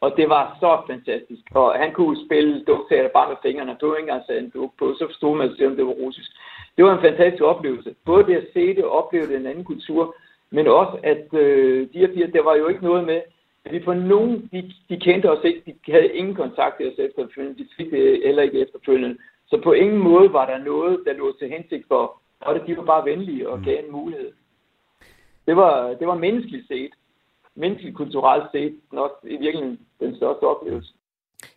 Og det var så fantastisk. Og han kunne spille dukteater bare med fingrene. Du ikke engang en duk på, så forstod man selv, om det var russisk. Det var en fantastisk oplevelse. Både det at se det og opleve det en anden kultur, men også at øh, de her fire, der var jo ikke noget med, at vi på nogen, de, de kendte os ikke, de havde ingen kontakt til os efterfølgende, de fik det heller ikke efterfølgende. Så på ingen måde var der noget, der lå til hensigt for, og det, de var bare venlige og gav en mulighed. Det var, det var menneskeligt set, menneskeligt kulturelt set, nok i virkeligheden den største oplevelse.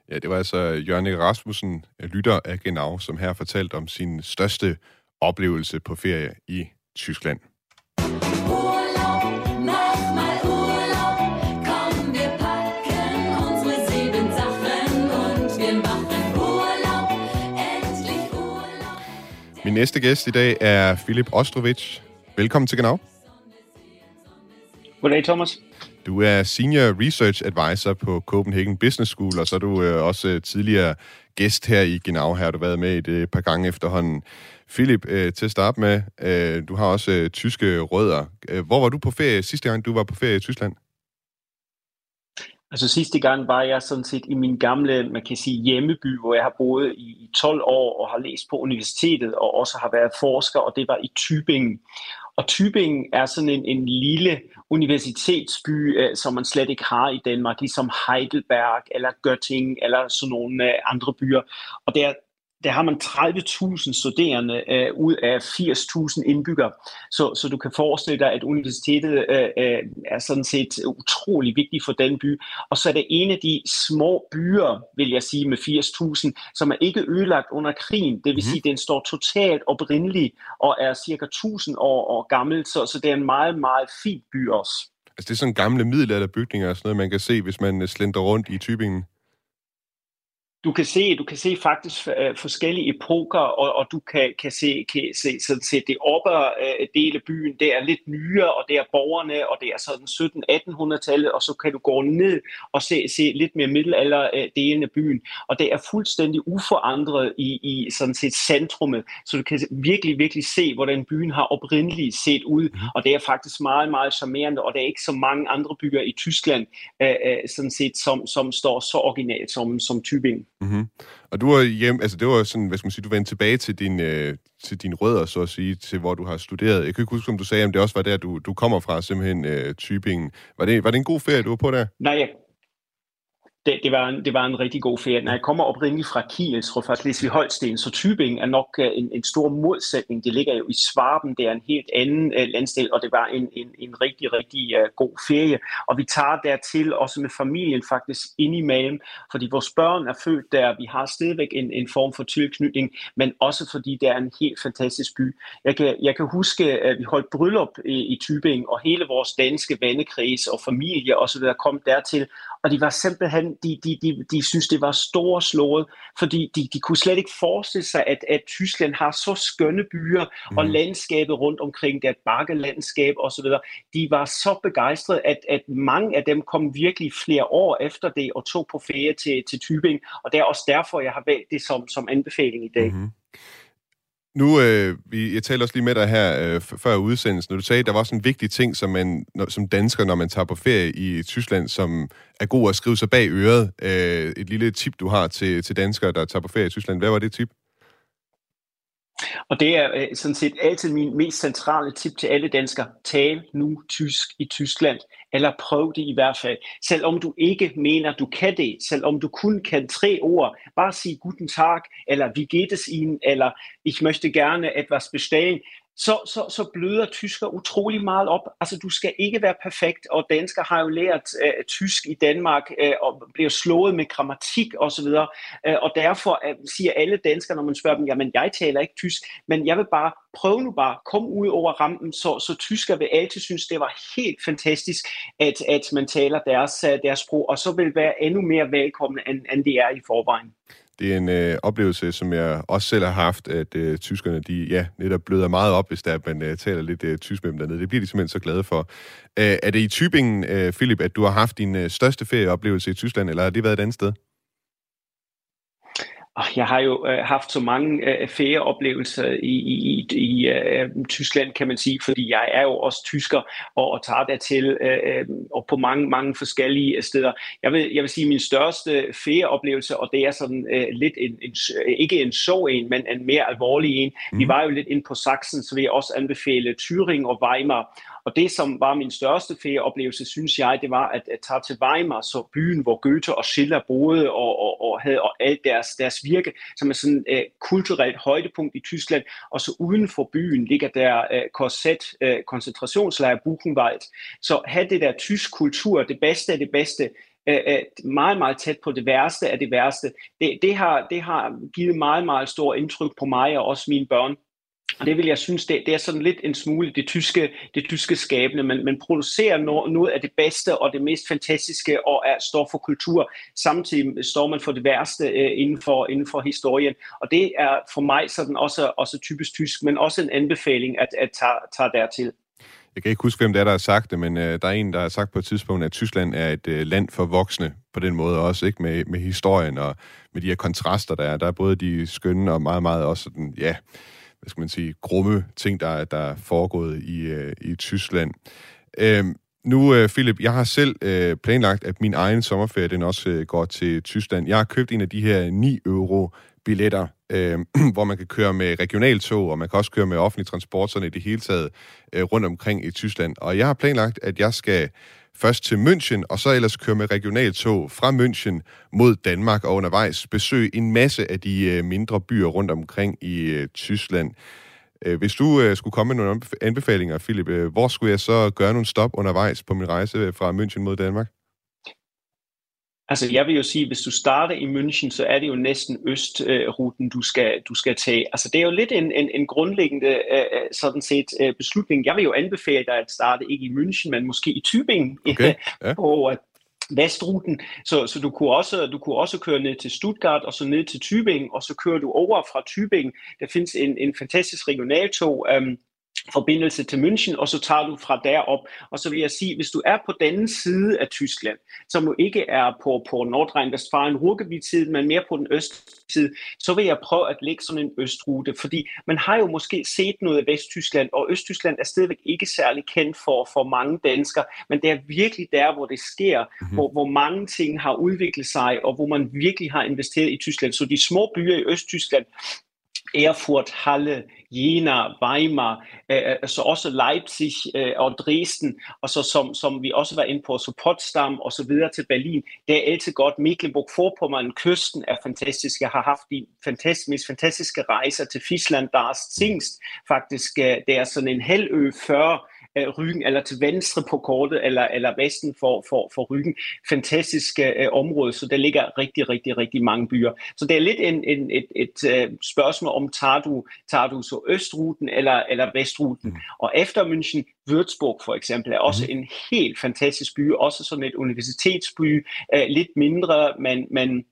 Ja, det var altså Jørgen Rasmussen, lytter af Genau, som her fortalte om sin største oplevelse på ferie i Tyskland. Urlaub, mach mal Urlaub, komm, wir packen unsere sieben Sachen und wir machen Urlaub, endlich Urlaub. Min næste gæst i dag er Philip Ostrovic. Velkommen til Genau. Goddag, Thomas. Du er Senior Research Advisor på Copenhagen Business School, og så er du øh, også øh, tidligere gæst her i Genau. Her har du været med et øh, par gange efterhånden. Philip, øh, til at starte med, øh, du har også øh, tyske rødder. Øh, hvor var du på ferie sidste gang, du var på ferie i Tyskland? Altså sidste gang var jeg sådan set i min gamle, man kan sige hjemmeby, hvor jeg har boet i, 12 år og har læst på universitetet og også har været forsker, og det var i Tübingen. Og Tübingen er sådan en, en lille universitetsby, øh, som man slet ikke har i Danmark, ligesom Heidelberg eller Göttingen eller sådan nogle øh, andre byer. Og der, der har man 30.000 studerende øh, ud af 80.000 indbyggere. Så, så du kan forestille dig, at universitetet øh, øh, er sådan set utrolig vigtigt for den by. Og så er det en af de små byer, vil jeg sige, med 80.000, som er ikke ødelagt under krigen. Det vil mm-hmm. sige, at den står totalt oprindelig og er cirka 1000 år, år gammel. Så, så det er en meget, meget fin by også. Altså det er sådan gamle middelalderbygninger og sådan noget, man kan se, hvis man slender rundt i Tybingen du kan se, du kan se faktisk uh, forskellige epoker, og, og du kan, kan se, kan se sådan set det oppe uh, del af byen, det er lidt nyere, og det er borgerne, og det er sådan 17-1800-tallet, og så kan du gå ned og se, se lidt mere middelalder uh, delen af byen, og det er fuldstændig uforandret i, i sådan set centrumet, så du kan virkelig, virkelig se, hvordan byen har oprindeligt set ud, mm. og det er faktisk meget, meget charmerende, og der er ikke så mange andre byer i Tyskland, uh, uh, sådan set, som, som står så originalt som, som Tübingen. Mm-hmm. Og du var hjem, altså det var sådan, hvad skal man sige, du vendte tilbage til din, øh, til dine rødder, så at sige, til hvor du har studeret. Jeg kan ikke huske, om du sagde, om det også var der, du, du kommer fra, simpelthen øh, Tybingen. Var det, var det en god ferie, du var på der? Nej, jeg, det, det, var en, det var en rigtig god ferie. Når jeg kommer oprindeligt fra Kiel, jeg tror faktisk Leslie Holsten, så Tübingen er nok uh, en, en stor modsætning. Det ligger jo i Svarben, det er en helt anden uh, landsdel, og det var en, en, en rigtig, rigtig uh, god ferie. Og vi tager dertil også med familien faktisk ind imellem, fordi vores børn er født der, vi har stadigvæk en, en form for tilknytning, men også fordi det er en helt fantastisk by. Jeg kan, jeg kan huske, at vi holdt bryllup i, i Tübingen, og hele vores danske vennekreds og familie osv. kom dertil, og de var simpelthen, de, de, de, de synes, det var storslået, fordi de, de kunne slet ikke forestille sig, at, at Tyskland har så skønne byer, mm. og landskabet rundt omkring, det er et bakkelandskab osv., de var så begejstrede, at, at mange af dem kom virkelig flere år efter det, og tog på ferie til, til Tübingen, og det er også derfor, jeg har valgt det som, som anbefaling i dag. Mm-hmm. Nu, øh, jeg talte også lige med dig her øh, før udsendelsen, og du sagde, at der var sådan en vigtig ting, som, man, når, som dansker, når man tager på ferie i Tyskland, som er god at skrive sig bag øret. Øh, et lille tip, du har til, til danskere, der tager på ferie i Tyskland. Hvad var det tip? Og det er øh, sådan set altid min mest centrale tip til alle danskere. Tal nu tysk i Tyskland, eller prøv det i hvert fald. Selvom du ikke mener, du kan det, selvom du kun kan tre ord, bare sig guten Tag, eller wie geht es Ihnen, eller ich möchte gerne etwas bestellen så, så, så bløder tysker utrolig meget op. Altså, du skal ikke være perfekt, og danskere har jo lært øh, tysk i Danmark øh, og bliver slået med grammatik osv., uh, øh, og derfor øh, siger alle danskere, når man spørger dem, jamen, jeg taler ikke tysk, men jeg vil bare prøve nu bare, kom ud over rampen, så, så tysker vil altid synes, det var helt fantastisk, at, at man taler deres, øh, deres sprog, og så vil være endnu mere velkomne, end, end det er i forvejen. Det er en øh, oplevelse, som jeg også selv har haft, at øh, tyskerne, de ja, netop bløder meget op, hvis der, man øh, taler lidt øh, tysk med dem dernede. Det bliver de simpelthen så glade for. Øh, er det i Tybingen, øh, Philip, at du har haft din øh, største ferieoplevelse i Tyskland, eller har det været et andet sted? Jeg har jo øh, haft så mange øh, ferieoplevelser i, i, i øh, Tyskland, kan man sige, fordi jeg er jo også tysker og, og tager dertil øh, øh, og på mange, mange forskellige steder. Jeg vil, jeg vil sige, min største ferieoplevelse, og det er sådan øh, lidt en, en, ikke en så en, men en mere alvorlig en. Mm. Vi var jo lidt ind på Sachsen, så vil jeg også anbefale Thüringen og Weimar. Og det, som var min største ferieoplevelse, synes jeg, det var at, at tage til Weimar, så byen, hvor Goethe og Schiller boede og, og, og havde og alt deres, deres virke, som er sådan et uh, kulturelt højdepunkt i Tyskland. Og så uden for byen ligger der øh, uh, korset, uh, øh, koncentrationslejr Buchenwald. Så have det der tysk kultur, det bedste af det bedste, meget, meget tæt på det værste af det værste. Det, det, har, det har givet meget, meget stor indtryk på mig og også mine børn. Det vil jeg synes, det, det er sådan lidt en smule det tyske, det tyske skabende. Man, man producerer no, noget af det bedste og det mest fantastiske og er, står for kultur. Samtidig står man for det værste øh, inden, for, inden for historien. Og det er for mig sådan også, også typisk tysk, men også en anbefaling at, at tage, tage dertil. Jeg kan ikke huske, hvem det er, der har sagt det, men øh, der er en, der har sagt på et tidspunkt, at Tyskland er et øh, land for voksne på den måde også, ikke med, med historien og med de her kontraster, der er. Der er både de skønne og meget, meget også den, ja, hvad skal man sige, grumme ting, der, der er foregået i, øh, i Tyskland. Øhm, nu, øh, Philip, jeg har selv øh, planlagt, at min egen sommerferie, den også øh, går til Tyskland. Jeg har købt en af de her 9 euro billetter, øh, hvor man kan køre med regionaltog, og man kan også køre med offentlig transport, sådan i det hele taget, øh, rundt omkring i Tyskland. Og jeg har planlagt, at jeg skal først til München, og så ellers køre med regionaltog fra München mod Danmark, og undervejs besøge en masse af de øh, mindre byer rundt omkring i øh, Tyskland. Øh, hvis du skulle komme med nogle anbefalinger, Philip, hvor skulle jeg så gøre nogle stop undervejs på min rejse fra München mod Danmark? Altså, jeg vil jo sige, hvis du starter i München, så er det jo næsten østruten, du skal, du skal tage. Altså, det er jo lidt en, en, en grundlæggende øh, sådan set øh, beslutning. Jeg vil jo anbefale dig at starte ikke i München, men måske i Tübingen Okay, ja. på øh, vestruten. Så, så du, kunne også, du kunne også køre ned til Stuttgart, og så ned til Tübingen, og så kører du over fra Tübingen. Der findes en, en fantastisk regionaltog, øhm, forbindelse til München, og så tager du fra derop. Og så vil jeg sige, hvis du er på denne side af Tyskland, som nu ikke er på, på Nordrhein-Westfalen, Ruhrgebiet-siden, men mere på den østside, så vil jeg prøve at lægge sådan en østrute, fordi man har jo måske set noget af Vesttyskland, og Østtyskland er stadigvæk ikke særlig kendt for, for mange danskere, men det er virkelig der, hvor det sker, mm-hmm. hvor, hvor mange ting har udviklet sig, og hvor man virkelig har investeret i Tyskland. Så de små byer i Østtyskland, Erfurt, Halle, Jena, Weimar, øh, øh, så også Leipzig øh, og Dresden, og så som, som vi også var inde på, så Potsdam og så videre til Berlin. Det er altid godt. Mecklenburg-Vorpommern, kysten er fantastisk. Jeg har haft de fantastiske, mest fantastiske rejser til Fisland, der er Zingst. Faktisk, øh, det er sådan en halvø før øh, Ryggen, eller til venstre på kortet, eller, eller vesten for, for, for Ryggen. Fantastisk øh, område, så der ligger rigtig, rigtig, rigtig mange byer. Så det er lidt en, en, et, et, et øh, spørgsmål om, tager du, tager du så østruten eller, eller vestruten? Mm. Og efter München, Würzburg for eksempel, er også mm. en helt fantastisk by, også sådan et universitetsby, øh, lidt mindre, men, men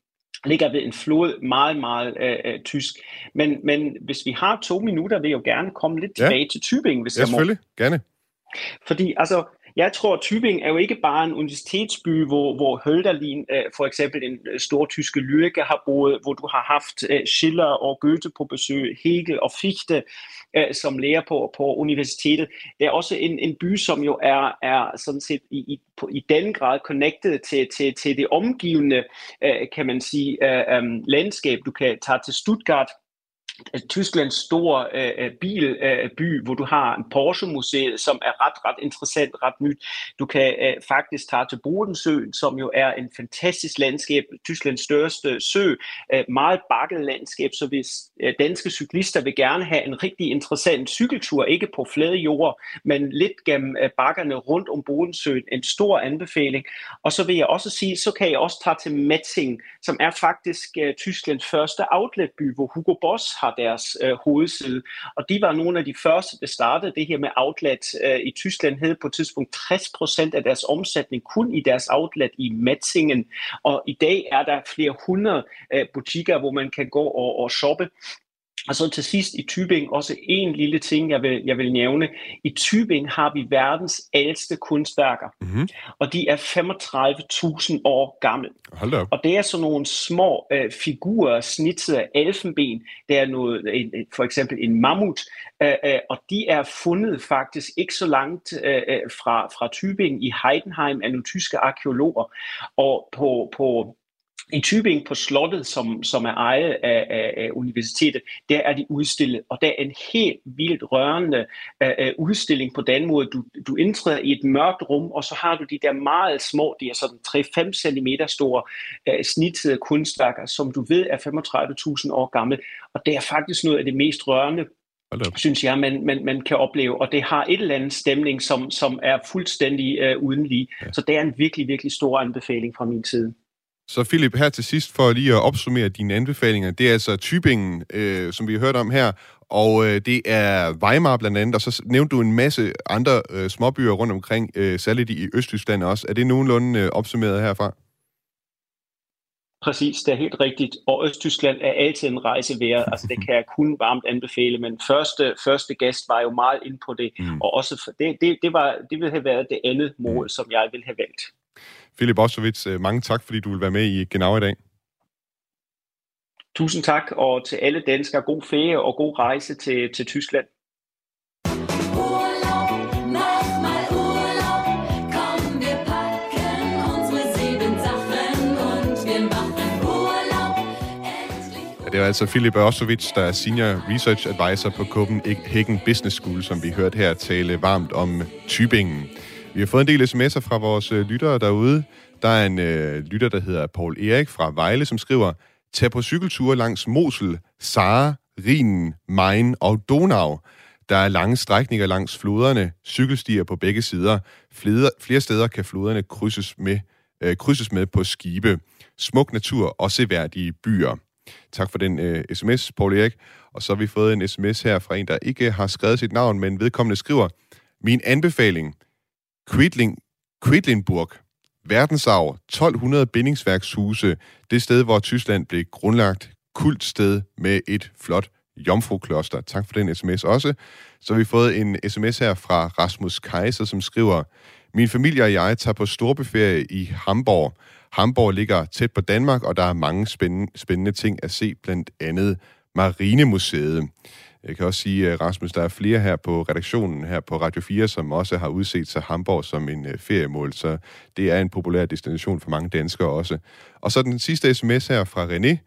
ligger ved en flod, meget, meget øh, øh, tysk. Men, men hvis vi har to minutter, vil jeg jo gerne komme lidt Ja. tilbage til Tübingen, hvis Ja, jeg må. selvfølgelig. Gerne. Fordi altså, jeg tror, at Tübingen er jo ikke bare en universitetsby, hvor, hvor Hölderlin, øh, for eksempel den øh, store tyske lyriker, har boet, hvor du har haft øh, Schiller og Goethe på besøg, Hegel og Fichte øh, som lærer på, på universitetet. Det er også en, en by, som jo er, er sådan set i, i, på, i den grad connected til, til, til det omgivende, øh, kan man sige, øh, øhm, landskab. Du kan tage til Stuttgart, Tysklands store øh, øh bilby, øh, by, hvor du har en Porsche-museet, som er ret, ret interessant, ret nyt. Du kan øh, faktisk tage til Bodensøen, som jo er en fantastisk landskab, Tysklands største sø, øh, meget bakket landskab, så hvis øh, danske cyklister vil gerne have en rigtig interessant cykeltur, ikke på flade jord, men lidt gennem øh, bakkerne rundt om Bodensøen, en stor anbefaling. Og så vil jeg også sige, så kan jeg også tage til Metzing, som er faktisk øh, Tysklands første outletby, hvor Hugo Boss har deres øh, hovedside. Og de var nogle af de første, der startede det her med outlet øh, i Tyskland, havde på et tidspunkt 60% af deres omsætning kun i deres outlet i Metzingen. Og i dag er der flere hundrede øh, butikker, hvor man kan gå og, og shoppe. Og så til sidst i Tübingen også en lille ting, jeg vil, jeg vil nævne. I Tübingen har vi verdens ældste kunstværker, Mhm. og de er 35.000 år gamle. Hold op. Og det er sådan nogle små øh, figurer snitset af elfenben. Det er noget, en, en- for eksempel en mammut, øh, øh, og de er fundet faktisk ikke så langt øh, øh, fra, fra Tübingen i Heidenheim af nogle tyske arkeologer. Og på, på i Tübingen på slottet, som, som er ejet af, af, af universitetet, der er de udstillet, og der er en helt vildt rørende øh, udstilling på den måde. Du, du indtræder i et mørkt rum, og så har du de der meget små, de er sådan 3-5 cm store øh, snittede kunstværker, som du ved er 35.000 år gamle, og det er faktisk noget af det mest rørende synes jeg, man, man, man kan opleve. Og det har et eller andet stemning, som, som er fuldstændig øh, uden lige. Ja. Så det er en virkelig, virkelig stor anbefaling fra min side. Så Philip, her til sidst for lige at opsummere dine anbefalinger, det er altså Tübingen, øh, som vi har hørt om her, og øh, det er Weimar blandt andet, og så nævnte du en masse andre øh, småbyer rundt omkring, øh, særligt i Østtyskland også. Er det nogenlunde øh, opsummeret herfra? Præcis, det er helt rigtigt. Og Østtyskland er altid en rejse værd. Altså, det kan jeg kun varmt anbefale. Men første, første gæst var jo meget ind på det. Mm. Og også for- det, det, det, var, det ville have været det andet mål, som jeg ville have valgt. Philip Osovits, øh, mange tak, fordi du vil være med i Genau i dag. Tusind tak, og til alle danskere god ferie og god rejse til, til Tyskland. det var altså Philip Ørsovic, der er Senior Research Advisor på Copenhagen Business School, som vi hørte her tale varmt om Tybingen. Vi har fået en del sms'er fra vores øh, lyttere derude. Der er en øh, lytter, der hedder Paul Erik fra Vejle, som skriver, Tag på cykelture langs Mosel, Sara, Rhinen, Main og Donau. Der er lange strækninger langs floderne, cykelstier på begge sider. Flere, flere steder kan floderne krydses med, øh, krydses med på skibe. Smuk natur og seværdige byer. Tak for den øh, sms, Paul Erik. Og så har vi fået en sms her fra en, der ikke har skrevet sit navn, men vedkommende skriver, Min anbefaling, Quidling, Quidlinburg, verdensarv, 1200 bindingsværkshuse, det sted, hvor Tyskland blev grundlagt, kult sted med et flot jomfrukloster. Tak for den sms også. Så har vi fået en sms her fra Rasmus Kaiser, som skriver, Min familie og jeg tager på storbeferie i Hamburg. Hamburg ligger tæt på Danmark, og der er mange spændende, spændende ting at se, blandt andet Marinemuseet. Jeg kan også sige, øh, Rasmus, der er flere her på redaktionen her på Radio 4, som også har udset sig Hamburg som en øh, feriemål, så det er en populær destination for mange danskere også. Og så den sidste sms her fra René.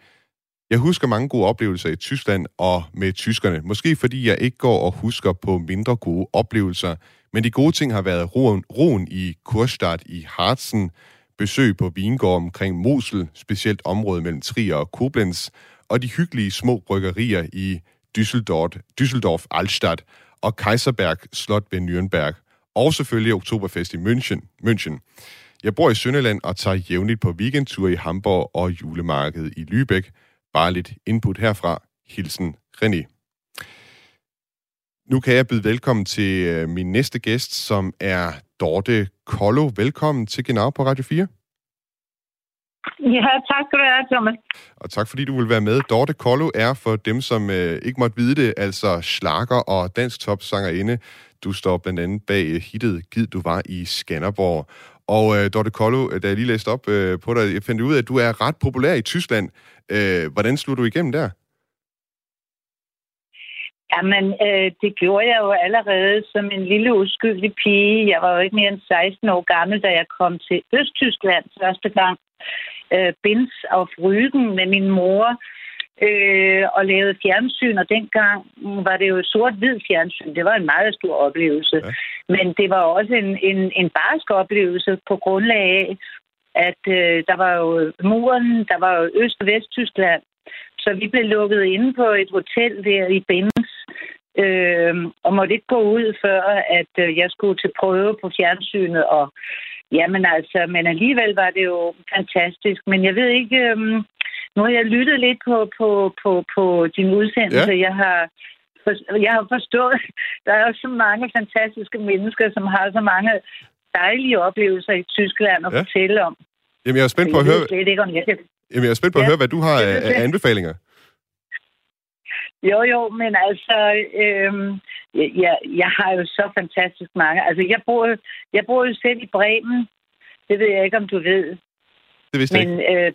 Jeg husker mange gode oplevelser i Tyskland og med tyskerne. Måske fordi jeg ikke går og husker på mindre gode oplevelser, men de gode ting har været roen, roen i Kurstadt i Harzen, besøg på vingård omkring Mosel, specielt området mellem Trier og Koblenz, og de hyggelige små bryggerier i Düsseldorf, Düsseldorf Altstadt og Kaiserberg Slot ved Nürnberg. Og selvfølgelig Oktoberfest i München. München. Jeg bor i Sønderland og tager jævnligt på weekendtur i Hamburg og julemarkedet i Lübeck. Bare lidt input herfra. Hilsen René. Nu kan jeg byde velkommen til øh, min næste gæst, som er Dorte Kollo. Velkommen til Genau på Radio 4. Ja, tak skal du have, Thomas. Og tak fordi du vil være med. Dorte Kollo er for dem, som øh, ikke måtte vide det, altså slager og dansk topsangerinde. Du står blandt andet bag øh, hittet Gid du var i Skanderborg. Og øh, Dorte Kollo, da jeg lige læste op øh, på dig, jeg fandt ud af, at du er ret populær i Tyskland. Øh, hvordan slog du igennem der? Jamen, øh, det gjorde jeg jo allerede som en lille uskyldig pige. Jeg var jo ikke mere end 16 år gammel, da jeg kom til Østtyskland første gang. Øh, Bins og Frygen med min mor øh, og lavede fjernsyn, og dengang var det jo sort-hvid fjernsyn. Det var en meget stor oplevelse. Ja. Men det var også en, en, en barsk oplevelse på grundlag af, at øh, der var jo muren, der var jo Øst- og Vesttyskland, så vi blev lukket inde på et hotel der i Benz, øh, og måtte ikke gå ud, før at øh, jeg skulle til prøve på fjernsynet. Og jamen altså, men alligevel var det jo fantastisk. Men jeg ved ikke, øh, nu har jeg lyttet lidt på, på, på, på din udsendelse. Ja. Jeg har for, jeg har forstået, der er jo så mange fantastiske mennesker, som har så mange dejlige oplevelser i Tyskland at Ja. fortælle om. Jamen, jeg er spændt på at jeg høre, slet ikke, om jeg kan jamen, jeg er spændt på at høre hvad du har af anbefalinger. Jo, jo, men altså, øhm, jeg, jeg har jo så fantastisk mange. Altså, jeg bor, jeg bor jo selv i Bremen. Det ved jeg ikke, om du ved. Det vidste jeg Men, ikke. øh,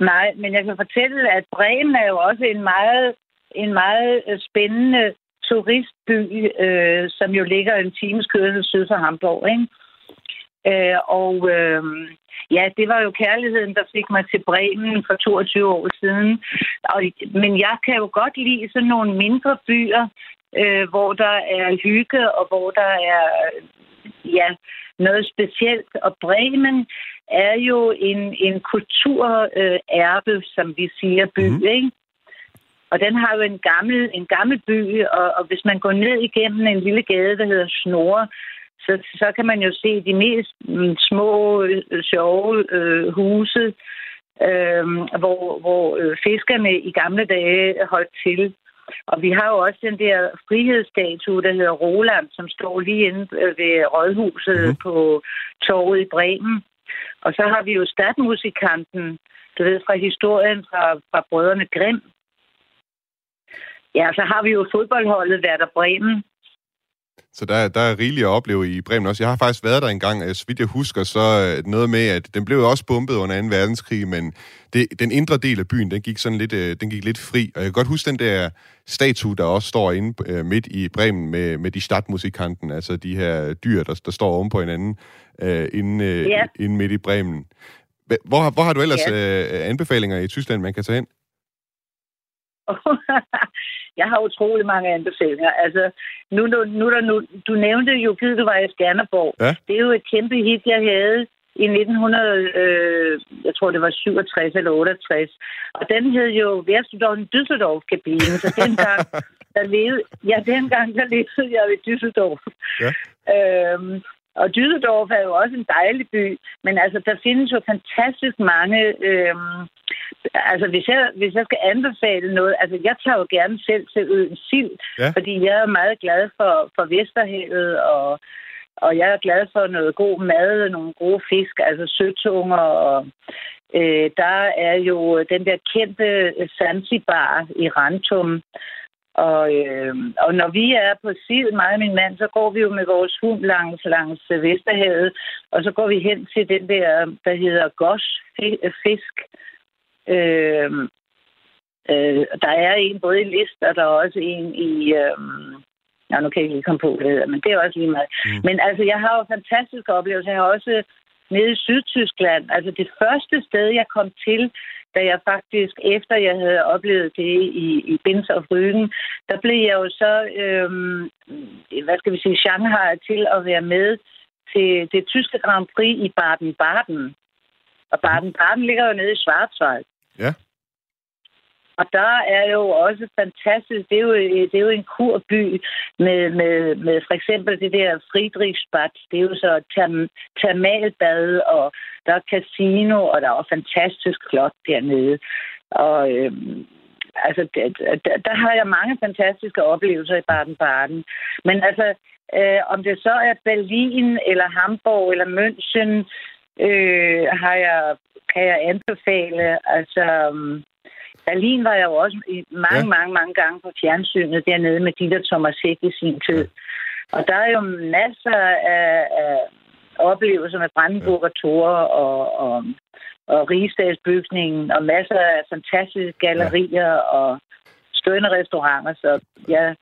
nej, men jeg kan fortælle, at Bremen er jo også en meget, en meget øh, spændende turistby, øh, som jo ligger en times kørsel syd for Hamburg, ikke? Øh, og øh, ja, det var jo kærligheden, der fik mig til Bremen for 22 år siden. Og, men jeg kan jo godt lide sådan nogle mindre byer, øh, hvor der er hygge, og hvor der er ja, noget specielt. Og Bremen er jo en, en kulturærbe, øh, som vi siger, by, mm-hmm. ikke? Og den har jo en gammel, en gammel by, og, og hvis man går ned igennem en lille gade, der hedder Snore, så, så kan man jo se de mest mm, små, øh, sjove øh, huse, øh, hvor, hvor øh, fiskerne i gamle dage holdt til. Og vi har jo også den der frihedsstatue, der hedder Roland, som står lige inde øh, ved Rådhuset mm. på torvet i Bremen. Og så har vi jo stadmusikanten, du ved, fra historien fra, fra brødrene Grimm. Ja, så har vi jo fodboldholdet Werder Bremen. Så der, der er rigeligt at opleve i Bremen også. Jeg har faktisk været der en gang, øh, så vidt jeg husker, så øh, noget med, at den blev også bombet under 2. verdenskrig, men det, den indre del af byen, den gik sådan lidt, øh, den gik lidt fri. Og jeg kan godt huske den der statue, der også står inde midt i Bremen med, med de stadmusikanten, altså de her dyr, der, der står oven på hinanden, øh, inde, Ja. inde midt i Bremen. Hvor, har- hvor har du ellers øh, anbefalinger i Tyskland, man kan tage hen? jeg har utrolig mange anbefalinger. Altså, nu, nu, nu, der, nu du nævnte jo, givet du var i Skanderborg. Ja. Det er jo et kæmpe hit, jeg havde i 1900, øh, jeg tror det var 67 eller 68. Og den hed jo Værstudorfen Düsseldorf-kabinen, så dengang, der levede, ja, dengang, der levede jeg i Düsseldorf. Ja. Øhm, og Düsseldorf er jo også en dejlig by, men altså, der findes jo fantastisk mange... Øhm, altså, hvis jeg, hvis jeg skal anbefale noget... Altså, jeg tager jo gerne selv til øen Sild, Ja. fordi jeg er meget glad for, for Vesterhavet, og, og jeg er glad for noget god mad og nogle gode fisk, altså søtunger, og øh, der er jo den der kendte Zanzibar i Rantum, og, øh, og når vi er på Sid, mig og min mand, så går vi jo med vores hund langs, langs Vesterhavet, og så går vi hen til den der, der hedder Gosh fi- Fisk. Øh, øh, der er en både i List, og der er også en i... Øh, Ja, nu kan jeg ikke lige komme på, hvad det hedder, men det er også lige meget. Mm. Men altså, jeg har jo fantastiske oplevelser. Jeg har også nede i Sydtyskland, altså det første sted, jeg kom til, da jeg faktisk, efter jeg havde oplevet det i, i Bins og Frygen, der blev jeg jo så, øh, hvad skal vi sige, Shanghai til at være med til det tyske Grand Prix i Baden-Baden. Og Baden-Baden ligger jo nede i Schwarzwald. Ja. Og der er jo også fantastisk, det er jo, det er jo en kurby med, med, med for eksempel det der Friedrichsbad, det er jo så term, termalbad, og der er casino, og der er jo fantastisk flot dernede. Og øhm, altså, der, der, der har jeg mange fantastiske oplevelser i Baden-Baden. Men altså, øh, om det så er Berlin, eller Hamburg, eller München, øh, har jeg, kan jeg anbefale, altså... Øhm, Berlin var jeg jo også i mange, Ja. ja. mange, mange gange på fjernsynet dernede med de der Thomas Hæk i sin tid. Og der er jo masser af, af oplevelser med Brandenburger Tor og, og, og Rigsdagsbygningen og masser af fantastiske gallerier og skønne restauranter. Så ja,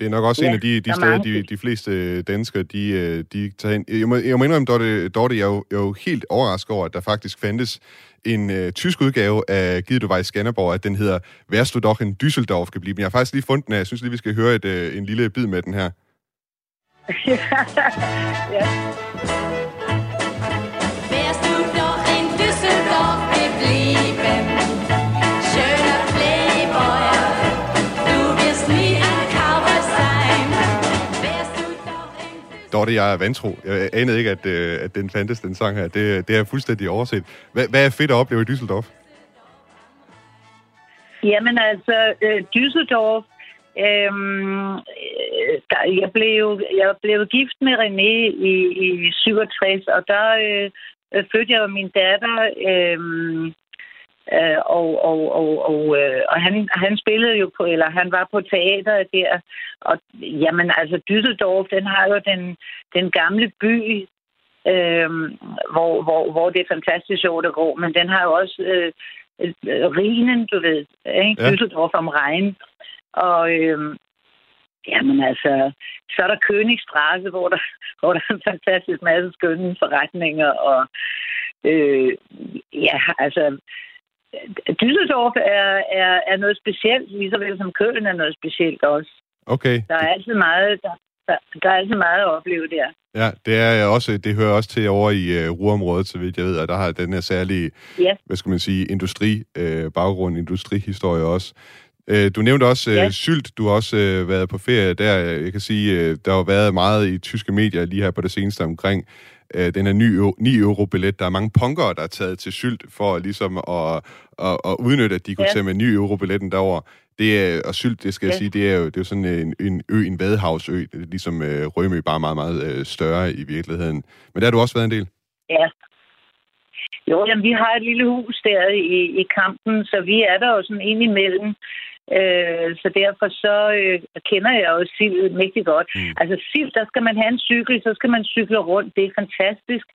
Det er nok også Ja, en af de, de der er steder, de, de fleste danskere, de, øh, de tager ind. Jeg må, jeg må indrømme, Dorte, Dorte jeg, er jo, jeg er jo helt overrasket over, at der faktisk fandtes en øh, tysk udgave af Givet du var i Skanderborg, at den hedder Wärst du doch in Düsseldorf geblieben. Jeg har faktisk lige fundet den her. Jeg synes lige, vi skal høre et, øh, en lille bid med den her. ja. Dorte, jeg er vantro. Jeg anede ikke, at, øh, at den fandtes, den sang her. Det, det er fuldstændig overset. Hvad, hvad er fedt at opleve i Düsseldorf? Jamen altså, øh, Düsseldorf, øhm, øh, der, jeg, blev, jeg blev gift med René i, i 67, og der øh, øh fødte jeg min datter, øh, øh, og, og, og, og, øh, og han, han spillede jo på, eller han var på teater der, og jamen altså, Düsseldorf, den har jo den, den gamle by, øhm, hvor, hvor, hvor det er fantastisk sjovt at gå, men den har jo også øh, øh, Rhinen, du ved, ikke? Ja. Düsseldorf om Rhein. Og øhm, jamen altså, så er der Königstrasse, hvor der, hvor der er en fantastisk masse skønne forretninger, og øh, ja, altså, Düsseldorf er, er, er noget specielt, lige så vel som Køln er noget specielt også. Okay. Der er altid meget, der, der, der er altid meget at opleve der. Ja, det er også, det hører også til over i uh, Ruhrområdet, så vidt jeg ved, og der har den her særlige, Ja. hvad skal man sige, industri, uh, baggrund, industrihistorie også. Uh, du nævnte også uh, Ja. Sylt, du har også uh, været på ferie der. Jeg kan sige, uh, der har været meget i tyske medier lige her på det seneste omkring uh, den her 9 euro-billet. Der er mange punkere, der er taget til Sylt for ligesom at, at, at udnytte, at de kunne Ja. tage med 9 euro-billetten derover. Det er, og Sylt, det skal jeg Ja. sige, det er jo, det er jo sådan en, en ø, en vadehavsø, det ligesom øh, Rømø, bare meget, meget øh, større i virkeligheden. Men der har du også været en del. Ja. Jo, jamen, vi har et lille hus der i, i kampen, så vi er der jo sådan ind imellem. Øh, så derfor så øh, kender jeg jo Sild mægtig godt. Mm. Altså Sild, der skal man have en cykel, så skal man cykle rundt. Det er fantastisk.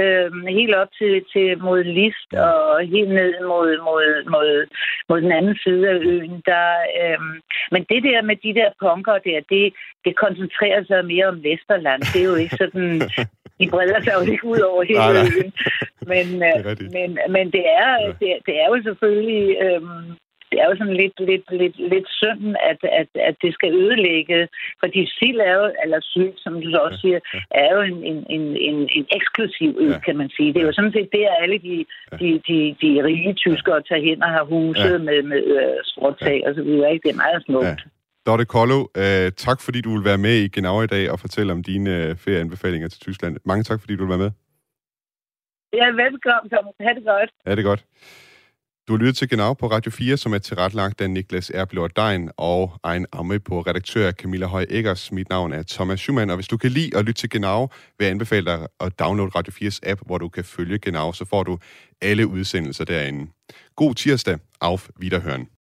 Øh, helt op til, til mod List og helt ned mod, mod, mod, mod den anden side af øen. Der, øh, men det der med de der punker der, det, det koncentrerer sig mere om Vesterland. Det er jo ikke sådan... De breder sig jo ikke ud over hele Nej, nej. øen. Men, øh, men, men det, er, det, det er jo selvfølgelig øhm, det er jo sådan lidt, lidt, lidt, lidt synd, at, at, at det skal ødelægge. Fordi sild er jo, eller syld, som du så også siger, er jo en, en, en, en, en eksklusiv ø, Ja. kan man sige. Det er jo sådan set der, alle de, de, de, de rige tyskere tager hen og har huset Ja. med, med øh, stråtag og så videre. Ikke? Det er meget smukt. Ja. Dorte Kollo, øh, tak fordi du vil være med i Genau i dag og fortælle om dine øh, ferieanbefalinger til Tyskland. Mange tak, fordi du vil være med. Ja, velkommen. Ha' det godt. Ja, det godt. Du har lyttet til Genau på Radio 4, som er tilrettelagt af Niklas Erblor Dein og egen amme på redaktør Camilla Høj Eggers. Mit navn er Thomas Schumann, og hvis du kan lide at lytte til Genau, vil jeg anbefale dig at downloade Radio 4's app, hvor du kan følge Genau, så får du alle udsendelser derinde. God tirsdag. Auf Wiederhören.